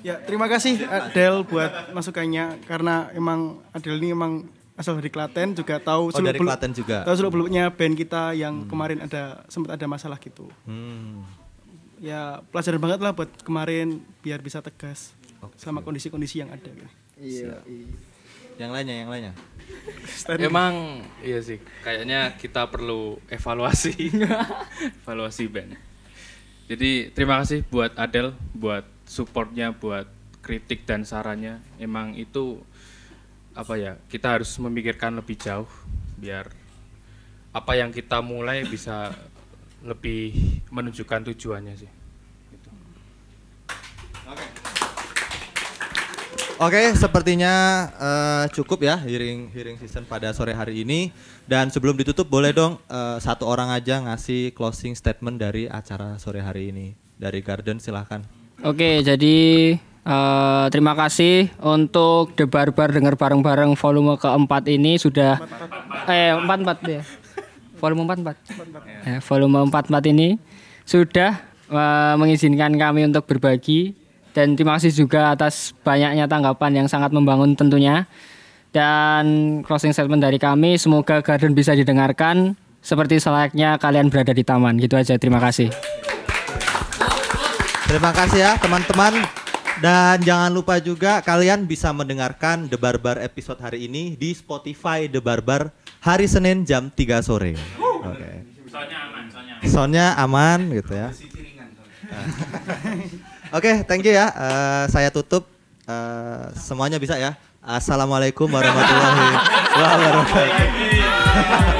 Ya, terima kasih Adel buat masukannya karena emang Adel ini emang asal dari Klaten juga tahu Oh, dari seluk-beluk- Klaten juga. Tahu seluk beluknya band kita yang kemarin ada sempat ada masalah gitu. Hmm. Ya, pelajaran banget lah buat kemarin biar bisa tegas sama kondisi-kondisi yang ada gitu. Siap. yang lainnya yang lainnya Emang iya sih, kayaknya kita perlu evaluasi, evaluasi band. Jadi terima kasih buat Adel, buat supportnya, buat kritik dan sarannya. Emang itu apa ya? Kita harus memikirkan lebih jauh biar apa yang kita mulai bisa lebih menunjukkan tujuannya sih. Oke, sepertinya eh, cukup ya hearing hearing season pada sore hari ini. Dan sebelum ditutup, boleh dong eh, satu orang aja ngasih closing statement dari acara sore hari ini dari Garden, silahkan. Oke, jadi eh, terima kasih untuk debar-bar dengar bareng-bareng volume keempat ini sudah eh empat empat ya, volume empat empat, Eh, volume empat empat ini sudah eh, mengizinkan kami untuk berbagi dan terima kasih juga atas banyaknya tanggapan yang sangat membangun tentunya dan closing statement dari kami semoga Garden bisa didengarkan seperti selayaknya kalian berada di taman gitu aja terima kasih. Terima kasih ya teman-teman. Dan jangan lupa juga kalian bisa mendengarkan The Barbar episode hari ini di Spotify The Barbar hari Senin jam 3 sore. Oke. Soalnya aman, soalnya Soundnya aman gitu ya. Oke, thank you ya. Eh, saya tutup. Eh, semuanya bisa ya. Assalamualaikum warahmatullahi wabarakatuh.